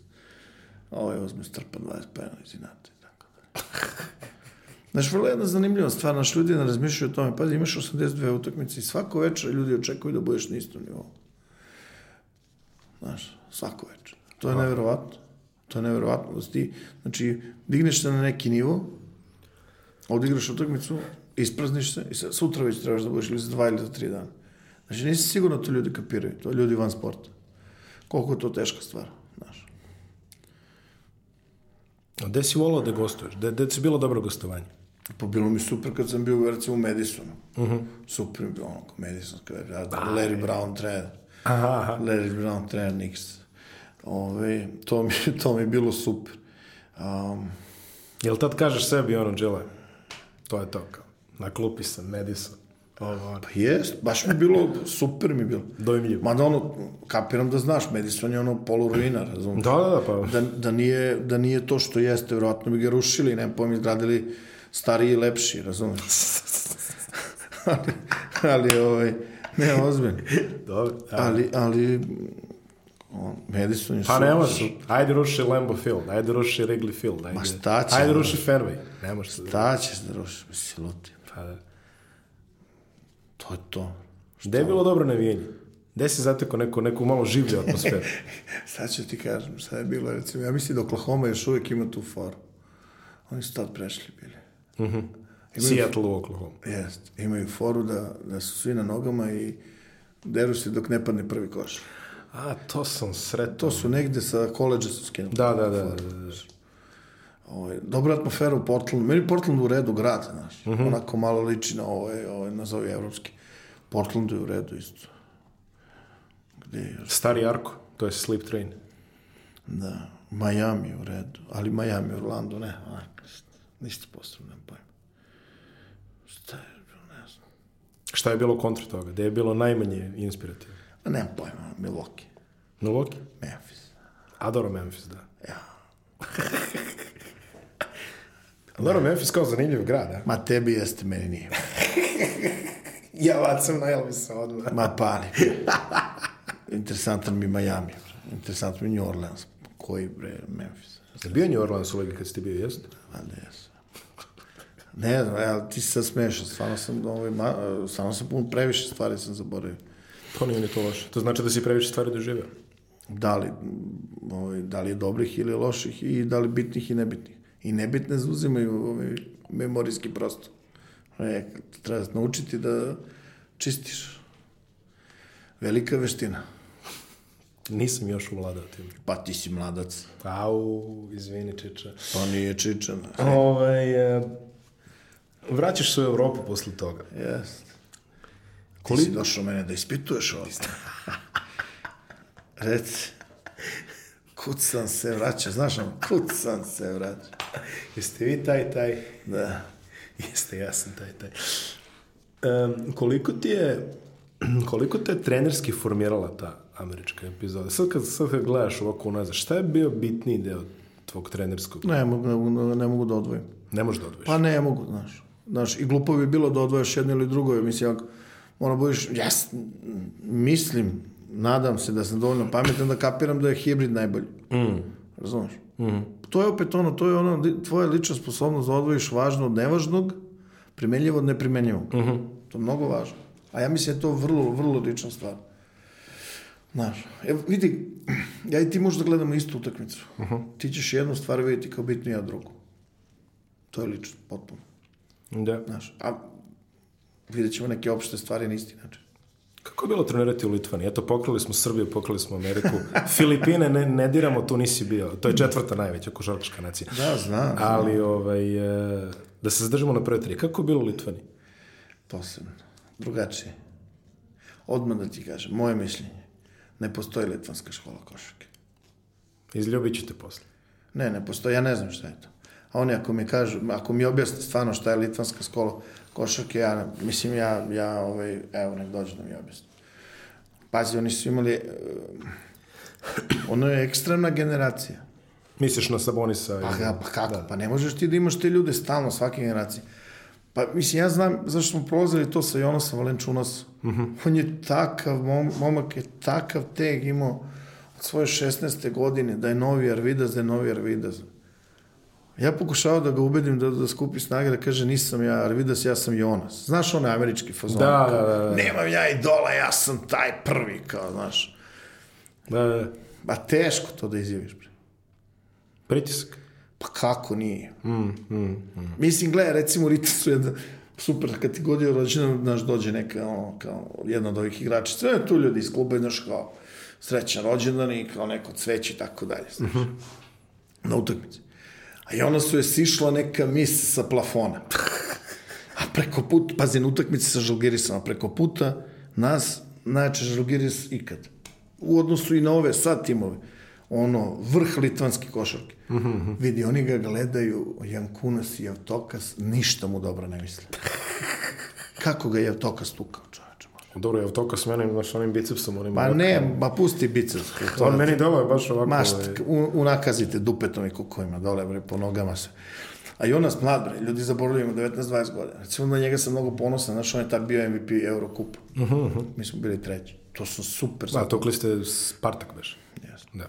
B: Ovo je uzme strpa 20 pena iz inata i tako dalje. Znaš, vrlo jedna zanimljiva stvar, naš ljudi ne razmišljaju o tome. Pazi, imaš 82 utakmice i svako večer ljudi očekuju da budeš na istom nivou. Znaš, svako večer. To je neverovatno. To je neverovatno da si ti, znači, digneš se na neki nivo, odigraš utakmicu, isprazniš se i sutra već trebaš da budeš ili za dva ili za tri dana. Znači, nisi sigurno to ljudi kapiraju. To je ljudi van sporta. Koliko je to teška stvar, znaš.
A: A gde si volao da gostuješ? Gde, gde si bilo dobro gostovanje?
B: Pa bilo mi super kad sam bio recimo u Madisonu. Uh -huh. Super mi bilo ono, kao Madison, kada je Larry Brown trener.
A: Aha, aha.
B: Larry Brown trener Knicks. Ove, to, mi, to mi je bilo super. Um,
A: Jel tad kažeš sebi ono, Đele, to je to kao, na klupi sam, Madison, ovo,
B: pa jest, baš mi je bilo, super mi je bilo.
A: dojmljivo.
B: Mada ono, kapiram da znaš, Madison je ono poluruina, razumiješ?
A: Da, da, da, pa,
B: da, da, nije, da nije to što jeste, vjerojatno bi ga rušili, ne pojem, izgradili stariji i lepši, razumiješ? ali, ali, ovaj, ne, ozbiljno.
A: dobro.
B: Ali, ali, on, Madison je
A: Pa
B: super.
A: ne može, ajde ruši Lambeau Field, ajde ruši Wrigley Field, ajde,
B: šta će,
A: ajde ruši Fairway, ne može da,
B: Da ćeš da rušiš, misli, luti.
A: pa da.
B: To je to.
A: Gde je bilo dobro navijenje? Gde si zatekao neku, neku malo življu atmosferu?
B: Sad ću ti kažem šta je bilo, recimo, ja mislim da Oklahoma još uvijek ima tu foru. Oni su tad prešli bili.
A: Seattle u Oklahoma.
B: Jest, imaju foru da, da su svi na nogama i deru se dok ne padne prvi koš.
A: A, to sam sretao.
B: To su negde sa koleđa su skinuli.
A: Da, da, da. da, da.
B: Ovaj, dobra atmosfera u Portlandu. Meni Portland u redu grad, znaš.
A: Mhm.
B: Onako malo liči na ovaj, ovaj, nazovi evropski. Portland je u redu isto. Gde je još?
A: Stari Arko, to je Sleep Train.
B: Da, Miami je u redu. Ali Miami, Orlando, ne. Onako, ništa posebno, nemam pojma. Šta je, ne znam.
A: Šta je bilo kontra toga? Gde je bilo najmanje inspirativno?
B: Ma nemam pojma, Milwaukee,
A: Milwaukee?
B: Memphis.
A: Adoro Memphis, da.
B: Ja.
A: Adoro Memphis kao zanimljiv grad, a?
B: Ma tebi jeste, meni nije.
A: Ja vacam na Elvisa odmah.
B: Ma pali. Interesantan mi Miami. Interesantan mi New Orleans. Koji bre, Memphis.
A: Je bio New Orleans u ligi kad si ti bio, jeste?
B: Valjda jesu. Ne znam, ja, ti se sad smešao, stvarno sam, ovaj, ma, stvarno sam puno previše stvari sam zaboravio.
A: To nije ni to loše. To znači da si previše stvari doživio.
B: Da li, ovaj, da li je dobrih ili loših i da li bitnih i nebitnih. I nebitne zauzimaju ovaj, memorijski prostor. E, treba naučiti da čistiš. Velika veština.
A: Nisam još uvladao tim.
B: Pa ti si mladac.
A: Au, izvini, Čiča.
B: Pa nije čičan.
A: Ovaj, e, vraćaš se u Evropu posle toga.
B: Jest. Ti
A: Koliko-
B: si došao mene da ispituješ ovo. Reci. Kud sam se vraća, znaš kud sam se vraća.
A: Jeste vi taj, taj?
B: Da.
A: Jeste, ja sam taj, taj. Um, koliko ti je, koliko te je trenerski formirala ta američka epizoda? Sad kad, sad kad gledaš ovako unazad, šta je bio bitniji deo tvog trenerskog?
B: Ne mogu, ne, mogu- ne mogu da odvojim.
A: Ne možeš da odvojiš.
B: Pa ne mogu, znaš. Znaš, i glupo bi bilo da odvojaš jedno ili drugo, mislim, ako mora budeš, ja mislim, nadam se da sam dovoljno pametan da kapiram da je hibrid najbolji. Mm. Razumeš? Mm. To je opet ono, to je ono, tvoja lična sposobnost da odvojiš važno od nevažnog, primenljivo od neprimenljivog. Mm -hmm. To je mnogo važno. A ja mislim da je to vrlo, vrlo lična stvar. Znaš, evo, vidi, ja i ti možda gledamo istu utakmicu. Uh -huh. Ti ćeš jednu stvar vidjeti kao bitnu, ja drugu. To je lično, potpuno.
A: Da.
B: Znaš, a vidjet ćemo neke opšte stvari na isti način.
A: Kako je bilo trenirati u Litvani? Eto, pokrali smo Srbiju, pokrali smo Ameriku. Filipine ne, ne diramo, tu nisi bio. To je četvrta najveća košarkaška nacija.
B: Da, znam.
A: Ali, ovaj, e, da se zadržimo na prve tri. Kako je bilo u Litvani?
B: Posebno. Drugačije. Odmah da ti kažem, moje mišljenje. Ne postoji litvanska škola košarke.
A: Izljubit ću te posle.
B: Ne, ne postoji, ja ne znam šta je to. A oni ako mi kažu, ako mi objasne stvarno šta je litvanska škola košarke, ja, mislim, ja, ja ovaj, evo, nek dođe da mi objasni. Pazi, oni su imali, eh, Ono je ekstremna generacija.
A: Misliš na Sabonisa?
B: Pa, ga, pa kako? Pa ne možeš ti da imaš te ljude stalno, svake generacije. Pa mislim, ja znam zašto smo prolazili to sa Jonasom Valenčunasom. On je takav, mom, momak je takav teg imao od svoje 16. godine, da je novi Arvidas, da je novi Arvidas. Ja pokušao da ga ubedim da, da skupi snage, da kaže nisam ja Arvidas, ja sam Jonas. Znaš onaj američki fazon?
A: Da,
B: kao,
A: da, da, da.
B: Nemam ja idola, ja sam taj prvi, kao, znaš.
A: Da, da.
B: Ba teško to da izjaviš. bre.
A: Pritisak.
B: Pa kako nije? Mm, mm, mm. Mislim, gledaj, recimo Ritasu jedna super kategorija rođena, znaš, dođe neka, ono, kao jedna od ovih igrača, sve tu ljudi iz kluba, znaš, kao srećan rođendan i kao neko cveće i tako dalje, znaš, na utakmici. A i ona su je sišla neka mis sa plafona. A preko puta, pazi, na utakmici sa Žalgirisom, a preko puta nas najjače Žalgiris ikad. U odnosu i na ove sad timove. Ono, vrh litvanski košarke. Vidi, oni ga gledaju, Jankunas i Javtokas, ništa mu dobro ne misle. Kako ga je Javtokas tukao?
A: Dobro, je toka s menim, znaš, onim bicepsom, onim...
B: Pa ne, ma pusti biceps.
A: To on meni delo je baš ovako...
B: Maš,
A: ovaj,
B: unakazite dupetom i kukovima dole, bre, po nogama se. A Jonas mlad, bre, ljudi zaboravljaju, ima 19-20 godina. Recimo, na njega sam mnogo ponosan, znaš, on je tad bio MVP Eurokupa. Uh -huh. Mi smo bili treći. To sam super
A: Da,
B: zadovoljan.
A: to kliste Spartak beš.
B: Jasno.
A: Da.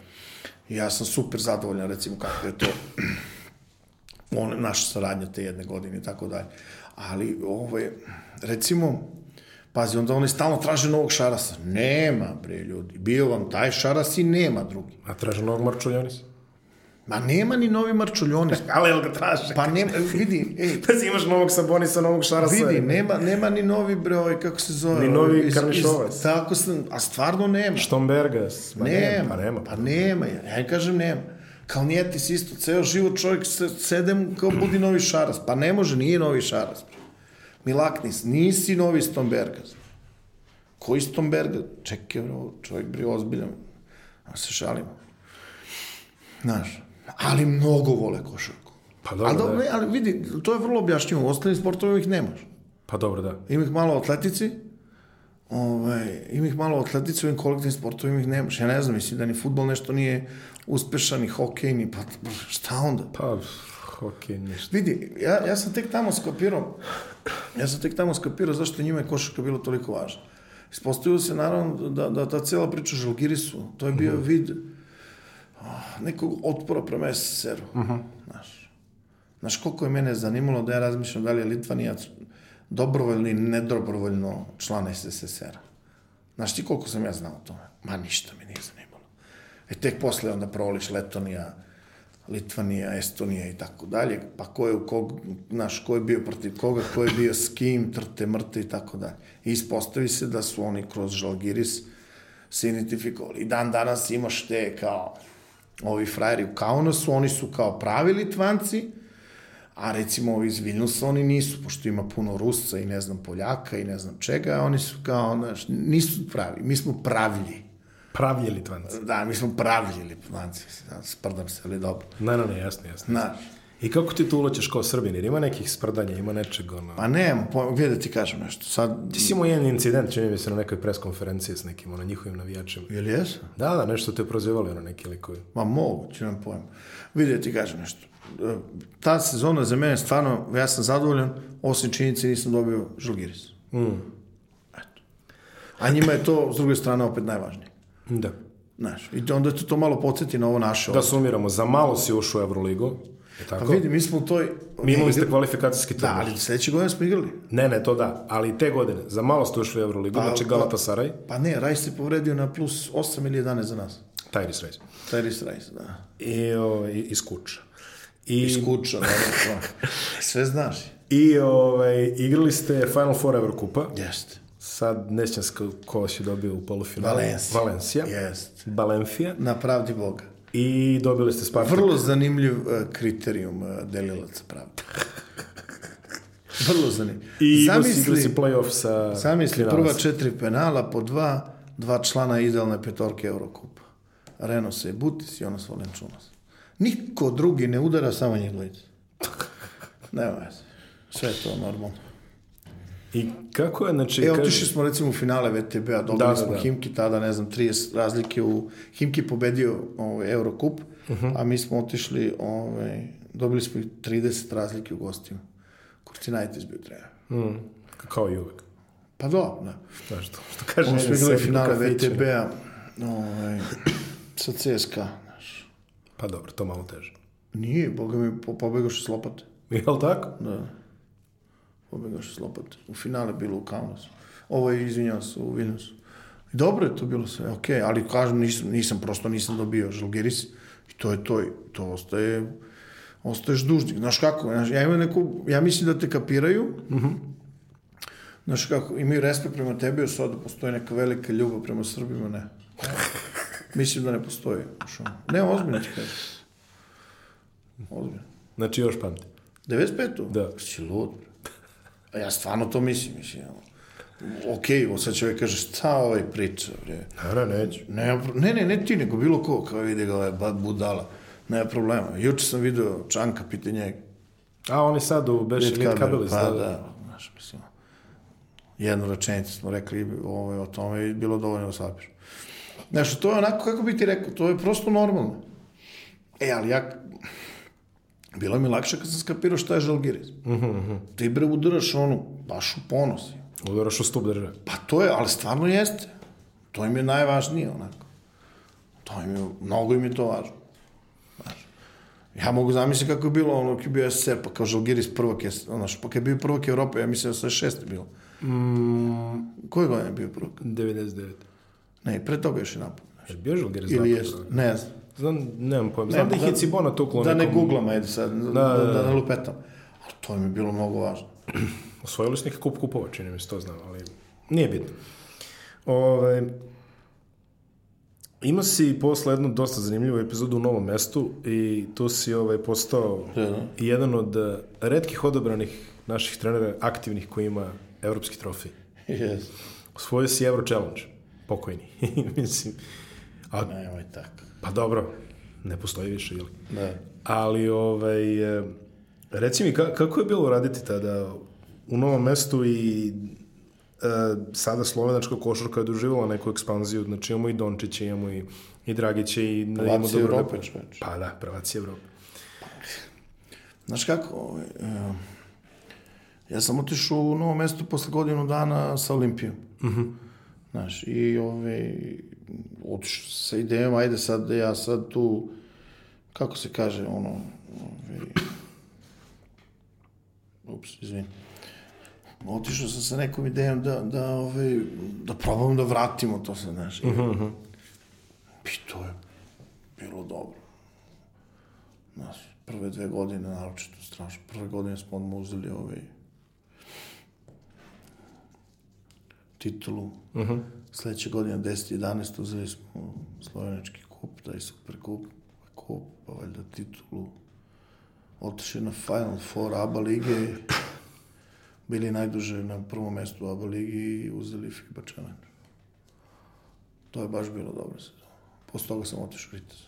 B: Ja sam super zadovoljan, recimo, kako je to on, naša saradnja te jedne godine i tako dalje. Ali, ovo je, recimo, pazi, onda oni stalno traže novog šarasa. Nema, bre, ljudi. Bio vam taj šaras i nema drugi.
A: A traže novog Marčuljonis?
B: Ma nema ni novi Marčuljonis.
A: Ali jel ga traže?
B: Pa nema, vidi, ej,
A: Pa si imaš novog Sabonisa, novog Šarasa.
B: vidi, nema, nema ni novi bre, ovaj, kako se zove.
A: Ni novi
B: ovaj,
A: Karnišovac.
B: Tako sam, a stvarno nema.
A: Štombergas. Pa
B: nema,
A: Pa nema.
B: pa nema, ja ne kažem nema. Kao nijetis isto, ceo život čovjek se, sedem kao budi novi šaras. Pa ne može, nije novi šaras. bre. Milaknis, nisi novi Stombergas. Koji Stombergas? Čekaj, bro, čovjek bre ozbiljan. A se šalimo. Znaš, ali mnogo vole košarku.
A: Pa dobro,
B: ali,
A: da.
B: dobro, ne, ali vidi, to je vrlo objašnjivo. U ostalim sportovima ih nemaš.
A: Pa dobro, da.
B: Ima ih malo u atletici, ovaj, ima ih malo u atletici, u ovim kolektivnim sportovima ih nemaš. Ja ne znam, mislim da ni futbol nešto nije uspešan, ni hokej, ni pa šta onda?
A: Pa, okej, ništa.
B: Vidi, ja, ja sam tek tamo skapirao, ja sam tek tamo skapirao zašto njima je košarka bilo toliko važna. Ispostavilo se naravno da, da ta cijela priča o Žalgirisu, to je bio vid ah, nekog otpora prema SSR-u. Znaš, znaš koliko je mene zanimalo da ja razmišljam da li je Litvanijac dobrovoljno i nedobrovoljno član SSSR-a. Znaš ti koliko sam ja znao o tome? Ma ništa mi nije zanimalo. E tek posle onda proliš Letonija, Litvanija, Estonija i tako dalje, pa ko je, u kog, znaš, ko je bio protiv koga, ko je bio s kim, trte, mrte i tako dalje. I ispostavi se da su oni kroz Žalgiris se identifikovali. I dan danas imaš te kao ovi frajeri u Kaunasu, oni su kao pravi Litvanci, a recimo ovi iz Vilnusa oni nisu, pošto ima puno Rusa i ne znam Poljaka i ne znam čega, oni su kao, znaš, nisu pravi, mi smo pravlji.
A: Pravlje Litvanci.
B: Da, mi smo pravlji Litvanci, da, sprdam se, ali dobro.
A: Ne, ne, ne, jasno, jasno.
B: Znaš,
A: I kako ti tu ulećeš kao Srbin? Jer ima nekih sprdanja, ima nečeg, ono...
B: pa pojma, gdje da ti kažem nešto, sad,
A: Ti si imao jedan incident, čini mi se, na nekoj preskonferenciji s nekim, ono, njihovim navijačima.
B: jel jesu?
A: Da, da, nešto te prozivali, ono, neki likovi.
B: Ma moguće, nemam pojma. Vidi da ti kažem nešto. E, Ta sezona za mene stvarno, ja sam zadovoljan, osim činjenice nisam dobio Žalgiris.
A: Mm.
B: Eto. A njima je to, s druge strane, opet najvažnije.
A: Da.
B: Znaš, i onda te to malo podsjeti na ovo naše.
A: Da sumiramo, za malo si ušao u Euroligu,
B: Pa
A: tako?
B: vidi, mi smo u toj...
A: Mi imali ste kvalifikacijski
B: Da,
A: turnir.
B: ali sledeće godine smo igrali.
A: Ne, ne, to da, ali te godine, za malo ste ušli u Euroligu, znači Galatasaray,
B: Pa ne, Rajs se povredio na plus 8 ili 11 za nas.
A: Tyrese Rice.
B: Tyrese Rajs, da.
A: I, o, i, i Skuča. I,
B: Skuča, da, da. Sve znaš.
A: i ovaj, igrali ste Final Four Eurokupa.
B: Jeste.
A: Sad ne sjećam se ko- je dobio u polufinalu.
B: Valencia.
A: Valencija.
B: Jeste.
A: Valencija.
B: Na pravdi Boga.
A: I dobili ste Spartak.
B: Vrlo zanimljiv uh, kriterijum uh, delilaca pravde. Vrlo zanimljiv.
A: I igrali si
B: zamisli,
A: playoff sa
B: zamisli prva četiri penala po dva, dva člana idealne petorke Eurokupa. Renose i Butis i Jonas Valenčunas. Niko drugi ne udara, samo njih dvojica. Nema veze. Sve je to normalno.
A: I kako je, znači...
B: E, otišli smo recimo u finale VTB-a, dobili
A: Da, da,
B: smo
A: da.
B: Himki tada, ne znam, 30 razlike u... Himki pobedio ovaj, Eurocup,
A: Mhm.
B: a mi smo otišli, ovaj, dobili smo ih 30 razlike u gostima. Kurtinaitis bio trener.
A: Mm, kao i uvek.
B: Pa do, da.
A: Znaš, što, što kaže...
B: Ono smo igrali finale. VTB-a ovaj, sa CSKA. Znaš.
A: Pa dobro, to malo teže.
B: Nije, boga mi, po, pobegoše s lopate.
A: Jel tako?
B: Da. Pobegoše s lopate. U finale bilo u Kaunasu. Ovo je, izvinjavam se, u Vilniusu. Dobro je to bilo sve, okej, ali kažem, nisam, nisam, prosto nisam dobio Žalgiris i to je to, to ostaje, ostaješ dužnik. Znaš kako, znaš, ja imam neku, ja mislim da te kapiraju, znaš kako, imaju respekt prema tebi, a sad da postoji neka velika ljubav prema Srbima, ne. mislim da ne postoji. Ne, ozbiljno ti kažem. Ozbiljno.
A: Znači još pamti.
B: 95.
A: Da.
B: Si lud. A ja stvarno to mislim, mislim. Ok, ovo sad čovjek kaže, šta ovaj priča, bre?
A: Naravno, neću.
B: Ne, ne, ne, ne ti, nego bilo ko, kao vidi ga ovaj budala. Nema problema. Juče sam video Čanka, pita njega.
A: A on je sad u Beš
B: Lit
A: Lit
B: Kabel,
A: Kabelis,
B: Pa
A: da,
B: da, znaš, mislim. Jednu rečenicu smo rekli ovaj, o tome i bilo dovoljno da sapiš. Znaš, to je onako, kako bi ti rekao, to je prosto normalno. E, ali ja, bilo mi lakše kad sam skapirao šta je Žalgiris. Ti bre udaraš onu, baš u ponosi.
A: Udaraš u stup države.
B: Pa to je, ali stvarno jeste. To im je najvažnije, onako. To im je, mnogo im je to važno. Znaš. Ja mogu zamisliti kako je bilo ono, kad je bio SSR, pa kao Žalgiris prvak je, znaš, pa kad je bio prvak Evrope, ja mislim da sve šest je bilo. Mm. Koje godine je bio prvak?
A: 99.
B: Ne, pre toga još je napad.
A: Je bio Žalgiris
B: Ili
A: dva
B: jest,
A: puta?
B: ne znam.
A: Znam, nemam pojma. Znam da ih je Cibona tuklo
B: Da ne
A: nekom...
B: googlam, ajde sad, da,
A: Da,
B: da,
A: da,
B: da,
A: da.
B: ne lupetam. Ali to im je bilo mnogo važno.
A: Osvojili su neki kup kupova, čini mi se, to znam, ali nije bitno. Ove, ima si posle jednu dosta zanimljivu epizodu u Novom mestu i tu si ovaj, postao
B: Da, da.
A: jedan od eh, redkih odabranih naših trenera aktivnih koji ima evropski trofej.
B: Yes.
A: Osvojio si Euro Challenge, pokojni. Mislim, a,
B: Nemoj tako.
A: Pa dobro, ne postoji više, ili?
B: Da.
A: Ali, ovaj, e, reci mi, ka, kako je bilo raditi tada u novom mestu i e, sada slovenačka košarka je doživjela neku ekspanziju, znači imamo i Dončića, imamo i, i Dragića i imamo
B: Prvaci
A: dobro
B: Evrope, čoveče.
A: Pa da, prvaci Evrope.
B: Znaš kako, ovaj, e, ja sam otišao u novo mesto posle godinu dana sa Olimpijom. Znaš, i ovaj, otišao sa idejom, ajde sad da ja sad tu, kako se kaže, ono, ovaj, ups, izvini. Otišao sam sa nekom idejom da, da, ovaj, da probam da vratimo to se, znaš. I, I to je bilo dobro. Znaš, prve dve godine, naročito strašno. Prve godine smo odmah uzeli titulu. Uh -huh. Sledeće godine, 10. 11. uzeli smo slovenački kup, taj super kup, kup, pa valjda titulu. Otišli na Final Four ABA lige, bili najduže na prvom mestu u ABA ligi i uzeli FIBA Challenge. To je baš bilo dobro sezona. Posle toga sam otišao Ritas.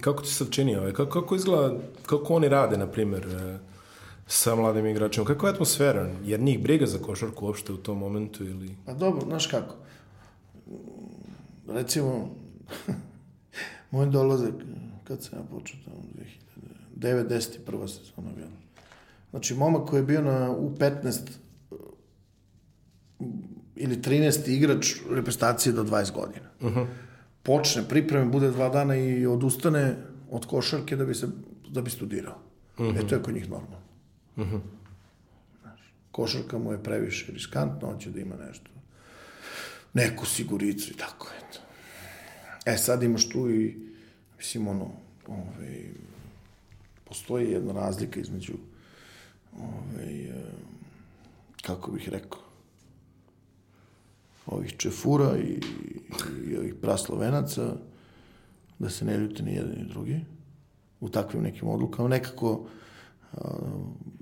A: Kako ti se čini ovaj? Kako, kako izgleda, kako oni rade, na primjer, e, sa mladim igračima? Kakva je atmosfera? Jer njih briga za košarku uopšte u tom momentu ili...
B: Pa dobro, znaš kako. Recimo, moj dolazak, kad sam ja počeo tamo, 2009, 10. prva sezona bila. Znači, momak koji je bio na U15 ili 13. igrač reprezentacije do 20 godina. Uh -huh. Počne pripreme, bude dva dana i odustane od košarke da bi, se, da bi studirao. Uh -huh. E, to je kod njih normalno. Košarka mu je previše riskantna, hoće da ima nešto, neku siguricu i tako, eto. E, sad imaš tu i, mislim, ono, ovaj, postoji jedna razlika između, ovaj, eh, kako bih rekao, ovih čefura i, i ovih praslovenaca, da se ne ljute ni jedan ni drugi u takvim nekim odlukama. Nekako,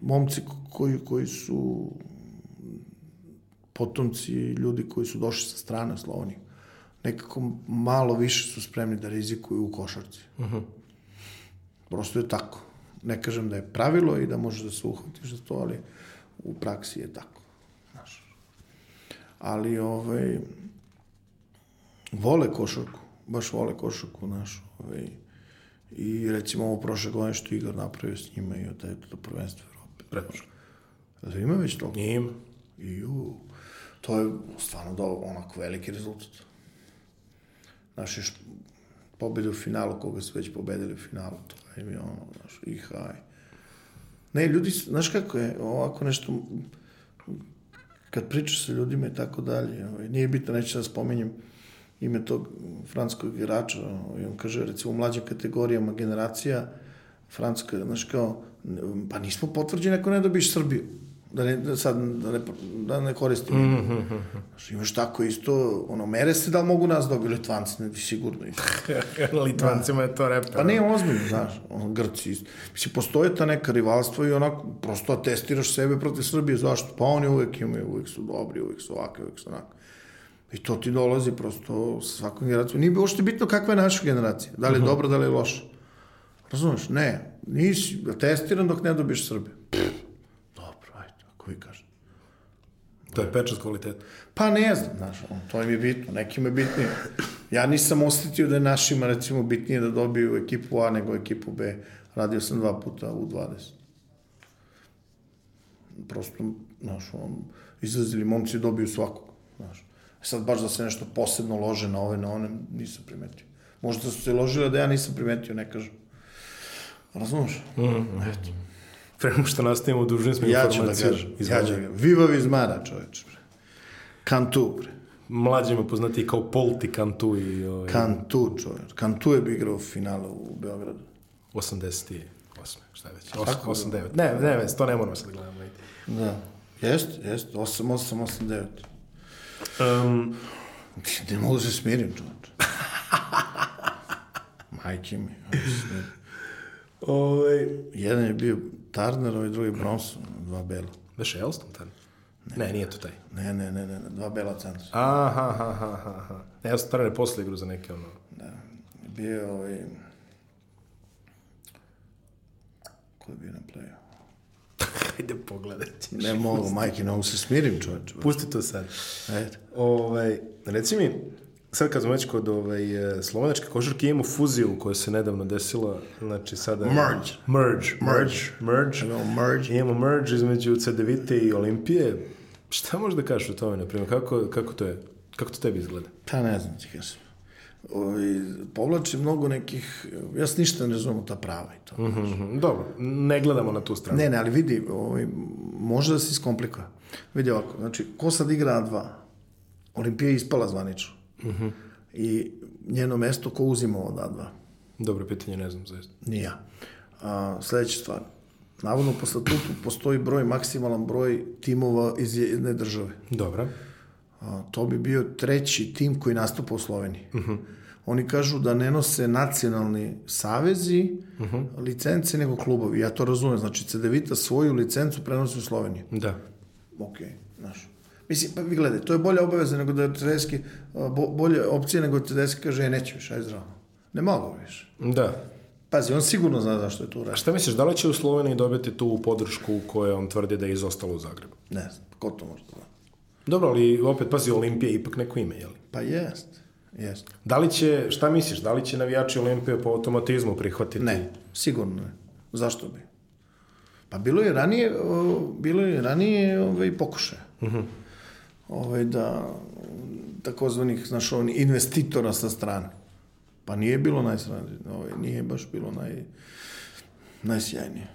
B: momci koji, koji su potomci ljudi koji su došli sa strane Slovenije, nekako malo više su spremni da rizikuju u košarci. Uh -huh. Prosto je tako. Ne kažem da je pravilo i da možeš da se uhvatiš za to, ali u praksi je tako. Znaš. Ali, ovaj, vole košarku, baš vole košarku, znaš, ovaj, i recimo ovo prošle godine što Igor napravio s njima i od to prvenstvo Evrope.
A: Predložno.
B: Da ima već to?
A: Ima.
B: I ju, to je stvarno da onako veliki rezultat. Znaš, još pobede u finalu, koga su već pobedili u finalu, to je mi ono, znaš, i haj. Ne, ljudi, znaš kako je, ovako nešto, kad pričaš sa ljudima i tako dalje, ovaj, nije bitno, neću da spominjem ime tog francuskog igrača, ovaj, on kaže, recimo, u mlađim kategorijama generacija, francuska, znaš kao, pa nismo potvrđeni ako ne dobiš Srbiju da ne, da sad, da ne, da ne koristim. Mm -hmm. Znaš, imaš tako isto, ono, mere se da li mogu nas dobiti, Litvanci, ne bi sigurno.
A: Litvancima je to reper.
B: Pa ne, ozbiljno, znaš, ono, Grci isto. Mislim, postoje ta neka rivalstva i onako, prosto testiraš sebe protiv Srbije, zašto? Pa oni uvek imaju, uvek su dobri, uvek su ovakvi, uvek su onako. I to ti dolazi prosto sa svakom generacijom. Nije uopšte bitno kakva je naša generacija. Da li je -hmm. dobra, da li je loša. Razumeš? Ne. Nisi testiran dok ne dobiješ Srbiju. Pff Koji kaže?
A: To je pečat kvaliteta.
B: Pa ne znam, znaš, to im je bitno, nekim je bitnije. Ja nisam osetio da je našima, recimo, bitnije da dobiju ekipu A nego ekipu B. Radio sam dva puta u 20. Prosto, znaš, on, izlazili momci dobiju svakog, znaš. Sad baš da se nešto posebno lože na ove, na one, nisam primetio. Možda su se ložile da ja nisam primetio, ne kažem. Razumeš? Mm -hmm. Eto.
A: Prema što nastavimo, dužni smo ja informaciju.
B: Ja ću da kažem, ja ću da Viva Vizmara, čoveč. Kantu, bre.
A: Mlađima poznati kao Polti Kantu i...
B: Ovaj... Kantu, čoveč. Kantu je bi igrao u finalu u Beogradu.
A: 88. Šta je već? 89. Ne, ne, ne, to ne moramo sad da gledamo.
B: Da. Jest, jest. 8, 8, 89. Um, ne mogu da se smirim, čoveč. Majke mi, se smirim.
A: Ovaj...
B: Jedan je bio Turner, ovaj drugi Bronson, dva bela.
A: Beše Elston Turner? Ne, ne, nije to taj.
B: Ne, ne, ne, ne, dva bela centra.
A: Aha, aha, aha, aha. Ne, Elston Turner je posle igru za neke, ono...
B: Da, bio ovaj... Ko je bio na playu?
A: Hajde pogledati.
B: Ne mogu, majke, ne mogu se smirim, čovječ.
A: Pusti to sad. Ajde. Ovaj, reci mi, sad kad smo već kod ovaj, e, slovenačke košarke, imamo fuziju koja se nedavno desila, znači sada...
B: Merge.
A: Merge. Merge. Merge.
B: Imamo merge.
A: Imamo merge između CDVite i Olimpije. Šta možeš da kažeš o tome, na primjer? Kako, kako to je? Kako to tebi izgleda?
B: Pa ne znam ti kažem. Ovi, povlači mnogo nekih, ja se ništa ne razumu ta prava i to.
A: Mm -hmm, dobro, ne gledamo na tu stranu.
B: Ne, ne, ali vidi, ovi, može da se iskomplikuje. Vidi ovako, znači, ko sad igra A2? Olimpija je ispala zvanično. Uh -huh. I njeno mesto ko uzima od A2?
A: Dobro pitanje, ne znam zaista.
B: Nije ja. A, sledeća stvar. Navodno po statutu postoji broj, maksimalan broj timova iz jedne države.
A: Dobro.
B: A, to bi bio treći tim koji nastupa u Sloveniji. Uh -huh. Oni kažu da ne nose nacionalni savezi uh -huh. licence nego klubovi. Ja to razumem. Znači, CDVita svoju licencu prenosi u Sloveniju.
A: Da.
B: Ok, znaš. Mislim, pa vi gledaj, to je bolja obaveza nego da Tedeschi, bo, bolje opcije nego da Tedeschi kaže, e, neće više, aj zdravo. Ne mogu više.
A: Da.
B: Pazi, on sigurno zna zašto je to uradio.
A: A šta misliš, da li će u Sloveniji dobiti tu podršku koju on tvrdi da je izostalo u Zagrebu?
B: Ne znam, ko to može da
A: Dobro, ali opet, pazi, Olimpija ipak neko ime, jel?
B: Pa jest, jest.
A: Da li će, šta misliš, da li će navijači Olimpije po automatizmu prihvatiti?
B: Ne, sigurno ne. Zašto bi? Pa bilo je ranije, bilo je ranije ovaj, pokušaja. Uh mhm. -huh ovaj, da takozvanih, znaš, ovih investitora sa strane. Pa nije bilo najsranije, ovaj, nije baš bilo naj, najsjajnije.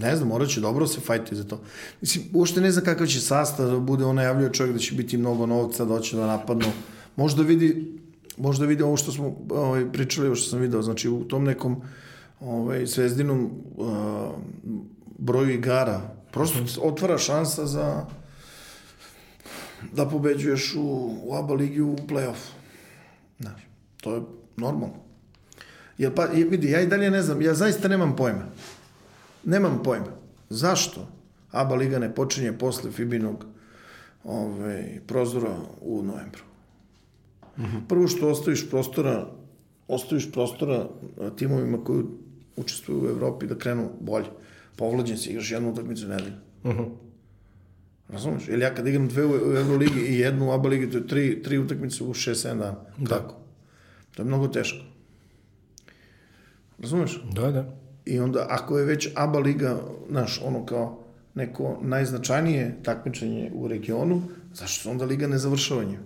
B: Ne znam, morat će dobro se fajti za to. Mislim, uopšte ne znam kakav će sastav da bude, on najavljuje čovjek da će biti mnogo novca, da hoće da napadnu. Možda vidi, možda vidi ovo što smo ovaj, pričali, ovo što sam video, znači u tom nekom ovaj, zvezdinom uh, broju igara, prosto otvara šansa za da pobeđuješ u, u ABA ligi u play-off. Znaš, to je normalno. Jer pa, vidi, ja i dalje ne znam, ja zaista nemam pojma. Nemam pojma. Zašto ABA liga ne počinje posle Fibinog ovaj, prozora u novembru? Mm -hmm. Prvo što ostaviš prostora, ostaviš prostora timovima koji učestvuju u Evropi da krenu bolje. Povlađen si, igraš jednu utakmicu nedelju.
A: Uh -huh.
B: Razumeš? Ili ja kad igram dve u Euroligi i jednu u ABA ligi, to je tri, tri utakmice u 6-7 dana.
A: Da.
B: Kako? To je mnogo teško. Razumeš?
A: Da, da.
B: I onda, ako je već ABA liga, znaš, ono kao neko najznačajnije takmičenje u regionu, zašto se onda liga ne završava njim?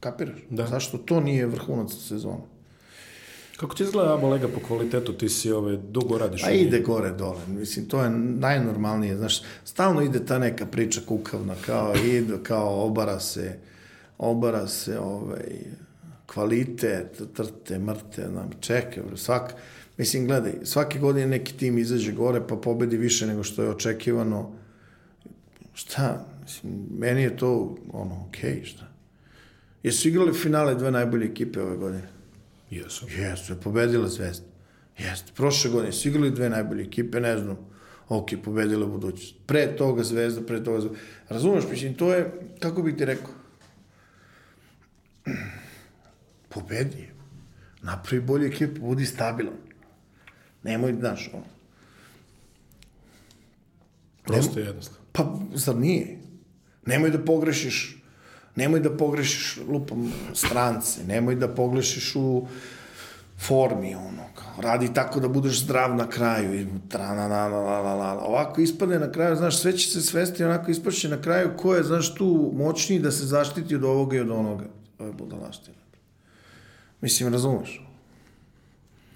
B: Kapiraš?
A: Da.
B: Zašto to nije vrhunac sezona?
A: Kako ti izgleda ABA lega po kvalitetu? Ti si ove, dugo radiš.
B: A
A: njoj.
B: ide gore dole, mislim, to je najnormalnije, znaš, stalno ide ta neka priča kukavna, kao ide, kao obara se, obara se ovaj, kvalitet, trte, mrte, nam, čekaj, bre, svak, mislim, gledaj, svake godine neki tim izađe gore, pa pobedi više nego što je očekivano, šta, mislim, meni je to, ono, okej, okay, šta. Jesu igrali finale dve najbolje ekipe ove godine?
A: Jesu.
B: Jesu, je pobedila Zvezda. Jeste. Prošle godine su igrali dve najbolje ekipe, ne znam, ok, pobedila budućnost. Pre toga Zvezda, pre toga Zvezda. Razumeš, mislim, to je, kako bih ti rekao, pobedi. Napravi bolju ekipu, budi stabilan. Nemoj, znaš, ono.
A: Prosto je jednostavno.
B: Pa, zar nije? Nemoj da pogrešiš nemoj da pogrešiš lupam strance, nemoj da pogrešiš u formi, ono, kao, radi tako da budeš zdrav na kraju, i tra, na, na, na, na, na, na. ovako ispade na kraju, znaš, sve će se svesti, onako ispašće na kraju, ko je, znaš, tu moćniji da se zaštiti od ovoga i od onoga. To je budalaština. Mislim, razumeš?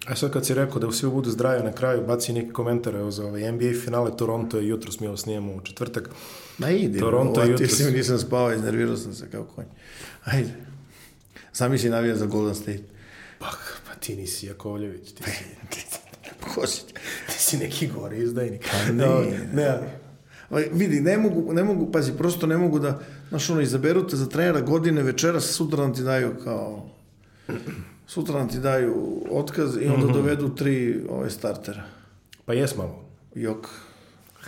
A: A sad kad si rekao da svi budu zdravi na kraju, baci neki komentar evo, za ovaj NBA finale Toronto je jutro mi ovo snijemo u četvrtak.
B: Ma ide,
A: Toronto
B: Toronto
A: jutros.
B: jutros. nisam spavao, iznervirao sam se kao konj. Ajde. Sam si navija za Golden State.
A: Pa, pa ti nisi Jakovljević, ti si,
B: Ko si?
A: ti si neki gori izdajnik.
B: Pa ne.
A: No, ne,
B: Ovaj, vidi, ne mogu, ne mogu, pazi, prosto ne mogu da, znaš, ono, izaberu te za trenera godine, večeras, sutra nam ti daju kao, sutra nam ti daju otkaz i onda dovedu tri ove startera.
A: Pa jes malo.
B: Jok.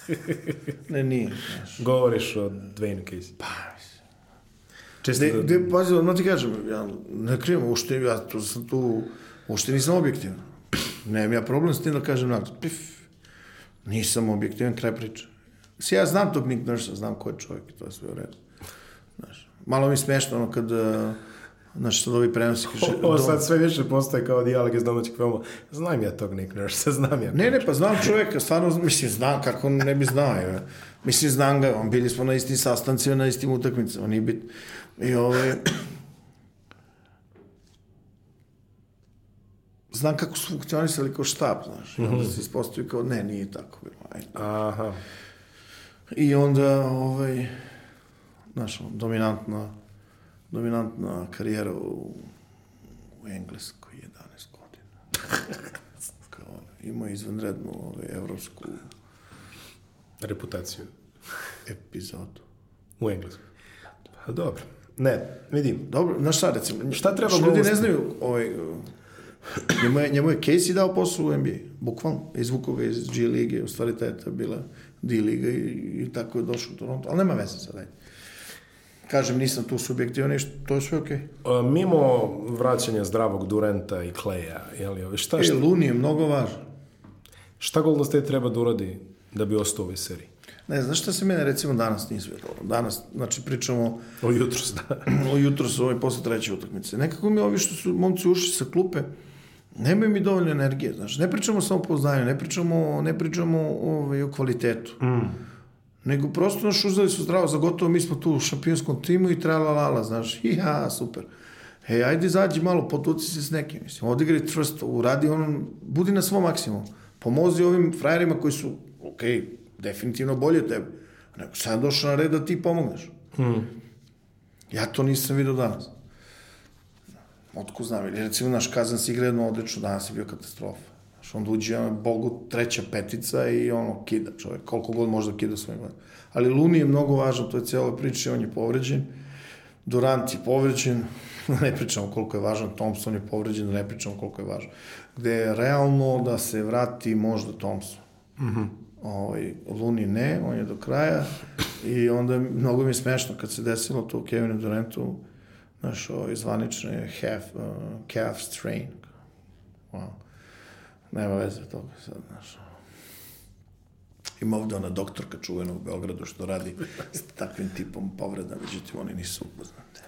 B: Ne, nije, znaš.
A: Govoriš o Dwayne Casey.
B: Pa,
A: Čisto
B: De,
A: da...
B: de, pazi, odmah ti kažem, ja ne krijem, uopšte, ja tu sam tu, uopšte nisam objektivan. Nemam ja problem s tim da kažem na to. Pif, nisam objektivan, kraj priče. Si ja znam tog Nick Nursa, znam ko je čovjek to je sve u redu. Znaš, malo mi smešno ono kad, uh, znaš, sad ovi prenosi kaže...
A: Ovo sad sve više postaje kao dijalog iz domaćeg filma. Znam ja tog Nick Nurse, znam ja.
B: Ne, ne, pa znam čovjeka, stvarno, mislim, znam kako ne bi znao. Je. Mislim, znam ga, on bili smo na istim sastancima, na istim utakmicama, nije bit. I ove... Znam kako su funkcionisali kao štab, znaš. I onda se ispostavi kao, ne, nije tako bilo. Ajde.
A: Aha.
B: I onda, ovaj, znaš, ono, dominantna, karijera u, u Engleskoj 11 godina. Kao, ima izvanrednu ovaj, evropsku
A: Reputaciju
B: epizodu.
A: u Engleskoj. Pa dobro. Ne, vidim.
B: Dobro, znaš šta recimo?
A: Šta treba
B: što ljudi ne znaju, ovaj, njemu je, njemu je Casey dao posao u NBA, bukvalno. Izvukao ga iz G lige, u stvari ta je ta bila D liga i, i tako je došao u Toronto, ali nema veze sad, ajde. Kažem, nisam tu subjektivan ništa, to je sve okej.
A: A, mimo vraćanja zdravog Durenta i Kleja, je li, ove, šta,
B: Okay. E,
A: šta,
B: Luni je mnogo važan.
A: šta Golden State treba da uradi da bi ostao u ovoj seriji?
B: Ne, znaš šta se mene recimo danas nije svidjelo? Danas, znači pričamo
A: O jutros, da.
B: o jutro su ovaj posle treće utakmice. Nekako mi ovi što su momci ušli sa klupe, nemaju mi dovoljno energije, znaš. Ne pričamo samo o poznanju, ne pričamo, ne pričamo ovaj, o kvalitetu. Mm. Nego prosto naš uzeli su zdravo za gotovo, mi smo tu u šampionskom timu i trala lala, znaš. Ja, super. Hej, ajde izađi malo, potuci se s nekim, mislim. Odigraj čvrsto, uradi ono, budi na svom maksimumu. Pomozi ovim frajerima koji su, okej, okay, definitivno bolje od tebe. Nego sad došao na red da ti pomogneš. Ja to nisam vidio danas. Otko znam, ili recimo naš Kazan si igra jedno odlično, danas je bio katastrofa. Znaš, onda uđe ono, Bogu treća petica i ono, kida čovjek, koliko god može da kida svojim gledom. Ali Luni je mnogo važan, to je cijela priča, on je povređen, Durant je povređen, ne pričamo koliko je važan, Thompson je povređen, ne pričamo koliko je važan. Gde je realno da se vrati možda Thompson. Mm -hmm. ovaj, Luni ne, on je do kraja i onda je- mnogo mi je smešno kad se desilo to Kevinu Durantu, znaš, ovaj zvanične half, uh, calf strain. Wow. Nema veze toga sad, znaš. ono. Ima ovde ona doktorka čuvena u Beogradu što radi s takvim tipom povreda, međutim oni nisu upoznate.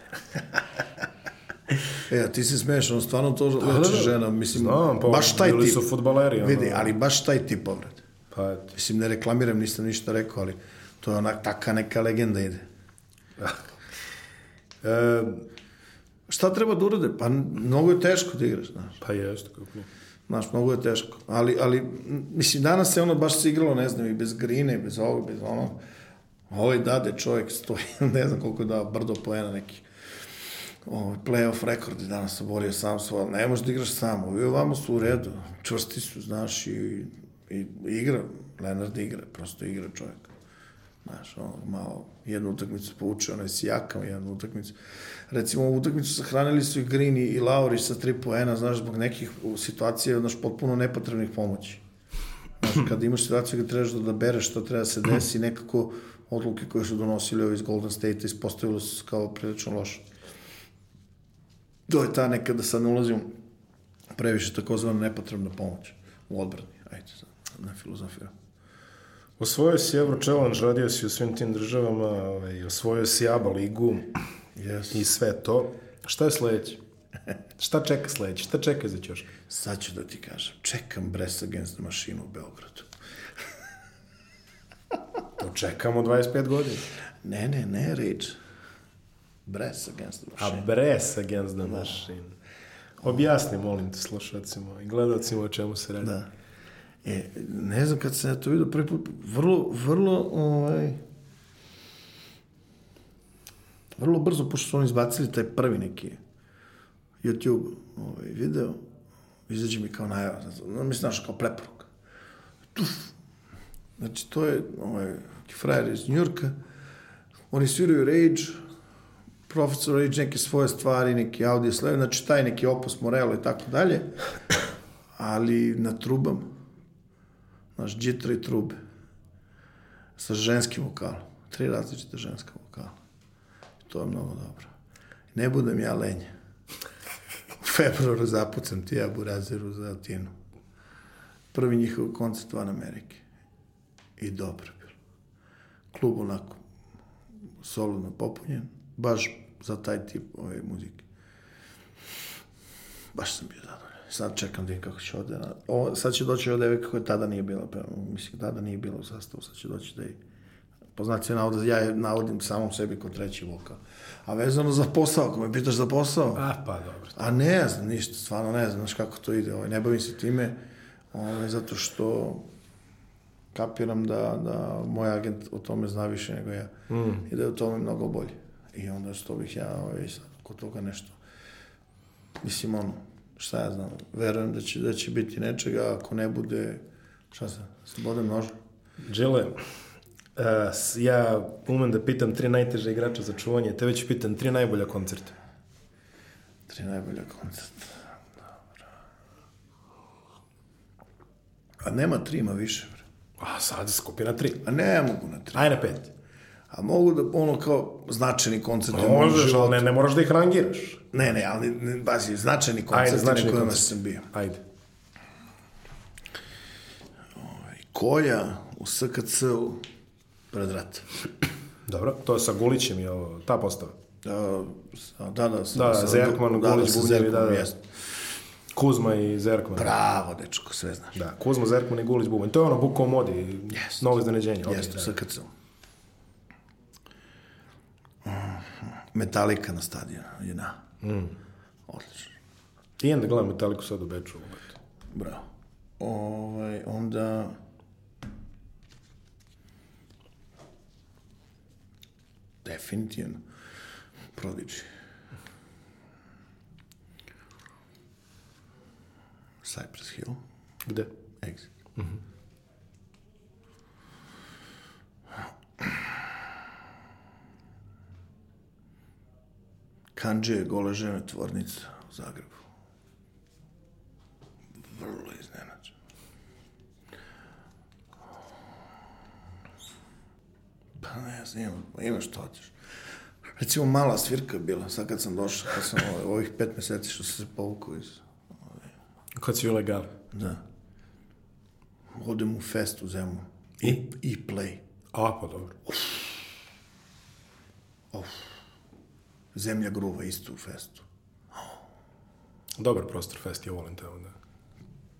B: e, ti se smiješ, on stvarno to leči
A: da, da.
B: žena, mislim,
A: Znam, pa
B: baš taj
A: bili
B: tip.
A: su fudbaleri, ono.
B: Vidi, ali baš taj tip povrede.
A: Pa eto.
B: Mislim, ne reklamiram, nisam ništa rekao, ali to je onak, taka neka legenda ide.
A: E,
B: Šta treba da urade? Pa mnogo je teško da igraš, znaš.
A: pa jeste, kako nije.
B: Znaš, mnogo je teško. Ali, ali, mislim, danas se ono baš se igralo, ne znam, i bez grine, i bez ovog, bez onog. Ovaj dade čovjek stoji, ne znam koliko je dao, brdo poena neki. Ovaj, playoff rekord danas oborio sam svoj, ne možeš da igraš sam. Ovi ovamo su u redu, čvrsti su, znaš, i, i igra. Lenard igra, prosto igra čovjek. Znaš, ono, malo, jednu utakmicu povuče, onaj sijaka, jednu utakmicu. Recimo, ovu utakmicu sahranili su i Green i, i Laurić sa tri poena, znaš, zbog nekih u, situacija, znaš, potpuno nepotrebnih pomoći. Znaš, kad imaš situaciju gde trebaš da, da bereš što treba da se desi, nekako odluke koje su donosili ovi iz Golden State ispostavilo se kao prilično loše. To je ta neka, da sad ne ulazim previše takozvana nepotrebna pomoć u odbrani. Ajde, sad, ne filozofiram.
A: Osvojio si Euro Challenge, radio si u svim tim državama, ovaj, osvojio si ABA ligu
B: Yes.
A: i sve to. Šta je sledeće? Šta čeka sledeće? Šta čeka za ćoška?
B: Sad ću da ti kažem, čekam Brest Against the Machine u Beogradu.
A: To čekamo 25 godina.
B: Ne, ne, ne, Rage. Brest Against the
A: A
B: Machine.
A: Brest against the machine. Objasni, molim te, slušacima i gledalcima o čemu se radi.
B: Da. E, ne znam kad sam ja to vidio prvi put, vrlo, vrlo, ovaj, vrlo brzo, pošto su oni izbacili taj prvi neki YouTube ovaj, video, izađe mi kao najava, no, mislim, znaš, kao preporuka. Tuf. Znači, to je ovaj, frajer iz Njurka, oni sviraju Rage, Professor Rage neke svoje stvari, neki audio slave, znači taj neki opus Morello i tako dalje, ali na trubama, znaš, džitra i trube, sa ženskim vokalom, tri različite ženska vokala. To je mnogo dobro. Ne budem ja lenje. U februaru zapucam ti ja burazeru za Atinu. Prvi njihov koncert van Amerike. I dobro bilo. Klub onako solidno popunjen, baš za taj tip ove muzike. Baš sam bio zadovoljan. Sad čekam da kako će ovde. O, sad će doći ova devojka koja tada nije bila, pa, mislim, tada nije bila u sastavu, sad će doći da je po znaci navoda, ja navodim samom sebi kod treći vokal. A vezano za posao, ako me pitaš za posao,
A: A, pa dobro.
B: a ne znam ništa, stvarno ne znam, znaš kako to ide, ovaj, ne bavim se time, ovaj, zato što kapiram da, da moj agent o tome zna više nego ja mm. i da je o tome mnogo bolje. I onda što bih ja ovaj, sad kod toga nešto, mislim ono, šta ja znam, verujem da će, da će biti nečega, ako ne bude, šta se, slobodan noža.
A: Đele, uh, ja umem da pitam tri najteže igrača za čuvanje, tebe ću pitam tri najbolja koncerta.
B: Tri najbolja koncerta. Dobro. A nema tri, ima više. Bre.
A: A sad skupi na tri.
B: A ne mogu na tri.
A: Aj na pet.
B: A mogu da, ono kao, značajni koncert.
A: Pa možeš, ali ne, ne moraš da ih rangiraš.
B: Ne, ne, ali, ne, bazi, značajni koncert
A: Ajde,
B: na
A: značajni
B: kojima
A: koncert.
B: sam bio.
A: Ajde.
B: Kolja u SKC-u pred rat.
A: Dobro, to je sa Gulićem i ovo, ta postava.
B: Da, sa- da, da. Sa,
A: Da,
B: sa-
A: Zerkman,
B: da, da,
A: Gulić,
B: sa
A: Bubnjevi, da, da.
B: jeste.
A: Kuzma i Zerkman.
B: Bravo, dečko, sve znaš.
A: Da, Kuzma, Zerkman i Gulić, Bubanj. To je ono Buko modi,
B: Jeste.
A: novo iznenađenje. Okay,
B: Jeste,
A: da.
B: SKC-u. Metalika na stadionu, jedna. Mm. Odlično.
A: Idem da gledam Metaliku sad u Beču.
B: Bravo. Ovaj, onda... Definitivno. Prodigy. Cypress Hill.
A: Gde?
B: Exit. Kanđe, gole žene, tvornica u Zagrebu. Vrlo iznenađen. Pa ne znam, ima, ima što hoćeš. Recimo, mala svirka je bila, sad kad sam došao, kad sam ovaj, ovih pet meseci što sam se povukao iz...
A: Kad si ilegal.
B: Da. odem u fest u Zemun.
A: I?
B: I play.
A: A, pa dobro.
B: Zemlja gruva isto u festu.
A: Dobar prostor fest, ja volim te onda.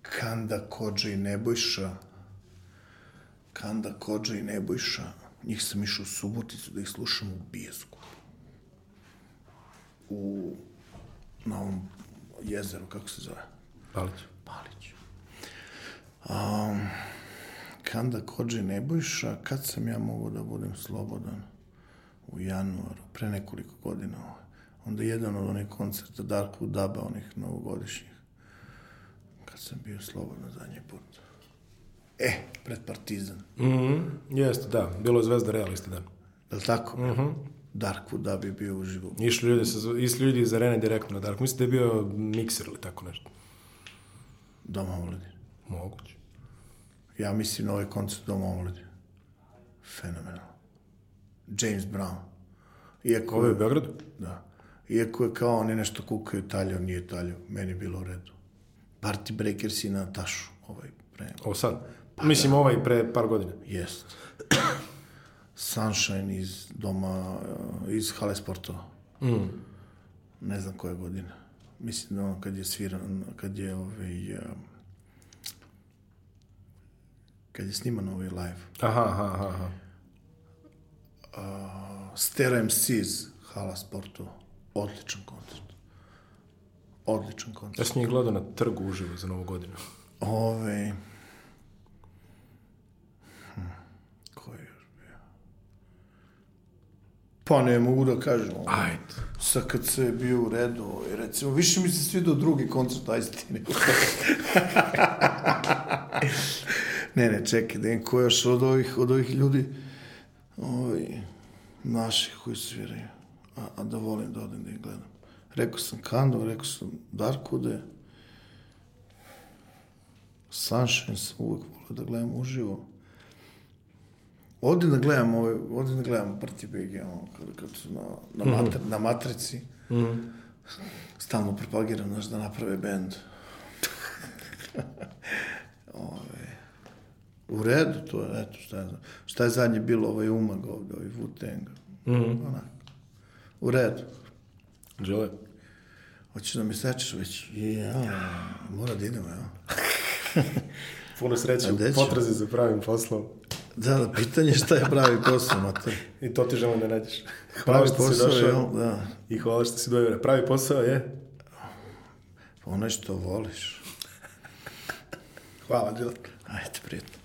B: Kanda, Kođa i Nebojša. Kanda, Kođa i Nebojša. Njih sam išao u Suboticu da ih slušam u Bijesku. U, na ovom jezeru, kako se zove?
A: Palić.
B: Palić. Um, Kanda, Kođa i Nebojša, kad sam ja mogao da budem slobodan? U januaru, pre nekoliko godina. Onda jedan od onih koncerta Darku Daba, onih novogodišnjih. Kad sam bio slobodan zadnji put. E, pred Partizan.
A: Mhm, jeste, da. Bilo je Zvezda Real isti dan.
B: Je li tako? Mm -hmm. Dark Wood da bi bio uživo.
A: Išli ljudi, sa, išli ljudi iz arene direktno na Dark. Mislim da je bio mikser ili tako nešto.
B: Doma omladi.
A: Moguće.
B: Ja mislim na ovaj koncert Doma omladi. Fenomenalno. James Brown. Iako,
A: Ovo je u Beogradu?
B: Da. Iako je kao oni nešto kukaju taljao, nije taljao. Meni je bilo u redu. Party Breakers i na Tašu. Ovaj pre...
A: Ovo sad? Mislim, ovaj pre par godina.
B: Jest. Sunshine iz doma, uh, iz hale sportova.
A: Mm.
B: Ne znam koje godine. Mislim da on kad je sviran, kad je ovaj, uh, kad je sniman ovaj live.
A: Aha, aha, aha.
B: Uh, Stereo MCs, hala sportova. Odličan koncert. Odličan koncert.
A: Ja sam njih gledao na trgu uživo za novu godinu.
B: Ove... Hm, ko je još bio? Pa ne mogu da kažem.
A: Ajde.
B: Se je bio u redu, ovaj, recimo, više mi se svidao drugi koncert Ajstine. ne, ne, čekaj, da im ko još od ovih, od ovih ljudi, ovaj, naših koji sviraju, a, a da volim da odem da ih gledam. Rekao sam Kando, rekao sam Darkude, Sunshine sam uvek volio da gledam uživo. Ovdje da gledam, ovaj, ovdje da gledam Prti BG, ono, kad, kad su na, na,
A: Mhm.
B: matri, na matrici, stalno propagiram, znaš, da naprave bend. Ove, u redu, to je, eto, šta je, šta je zadnje bilo, ovaj umag ovdje, ovaj Wu-Tang.
A: Mhm.
B: Onak. U redu.
A: Žele.
B: Hoćeš da mi sečeš već? Ja, mora da idemo, ja.
A: Puno sreće potrazi za pravim poslom.
B: Da, da, pitanje šta je pravi posao, mater.
A: I to ti želim da nađeš. Hvala
B: pravi
A: što
B: posao si
A: došao.
B: Je, da.
A: I hvala što si dojavio. Pravi posao je?
B: Pa onaj što voliš.
A: hvala, Đilak.
B: Ajde, prijatno.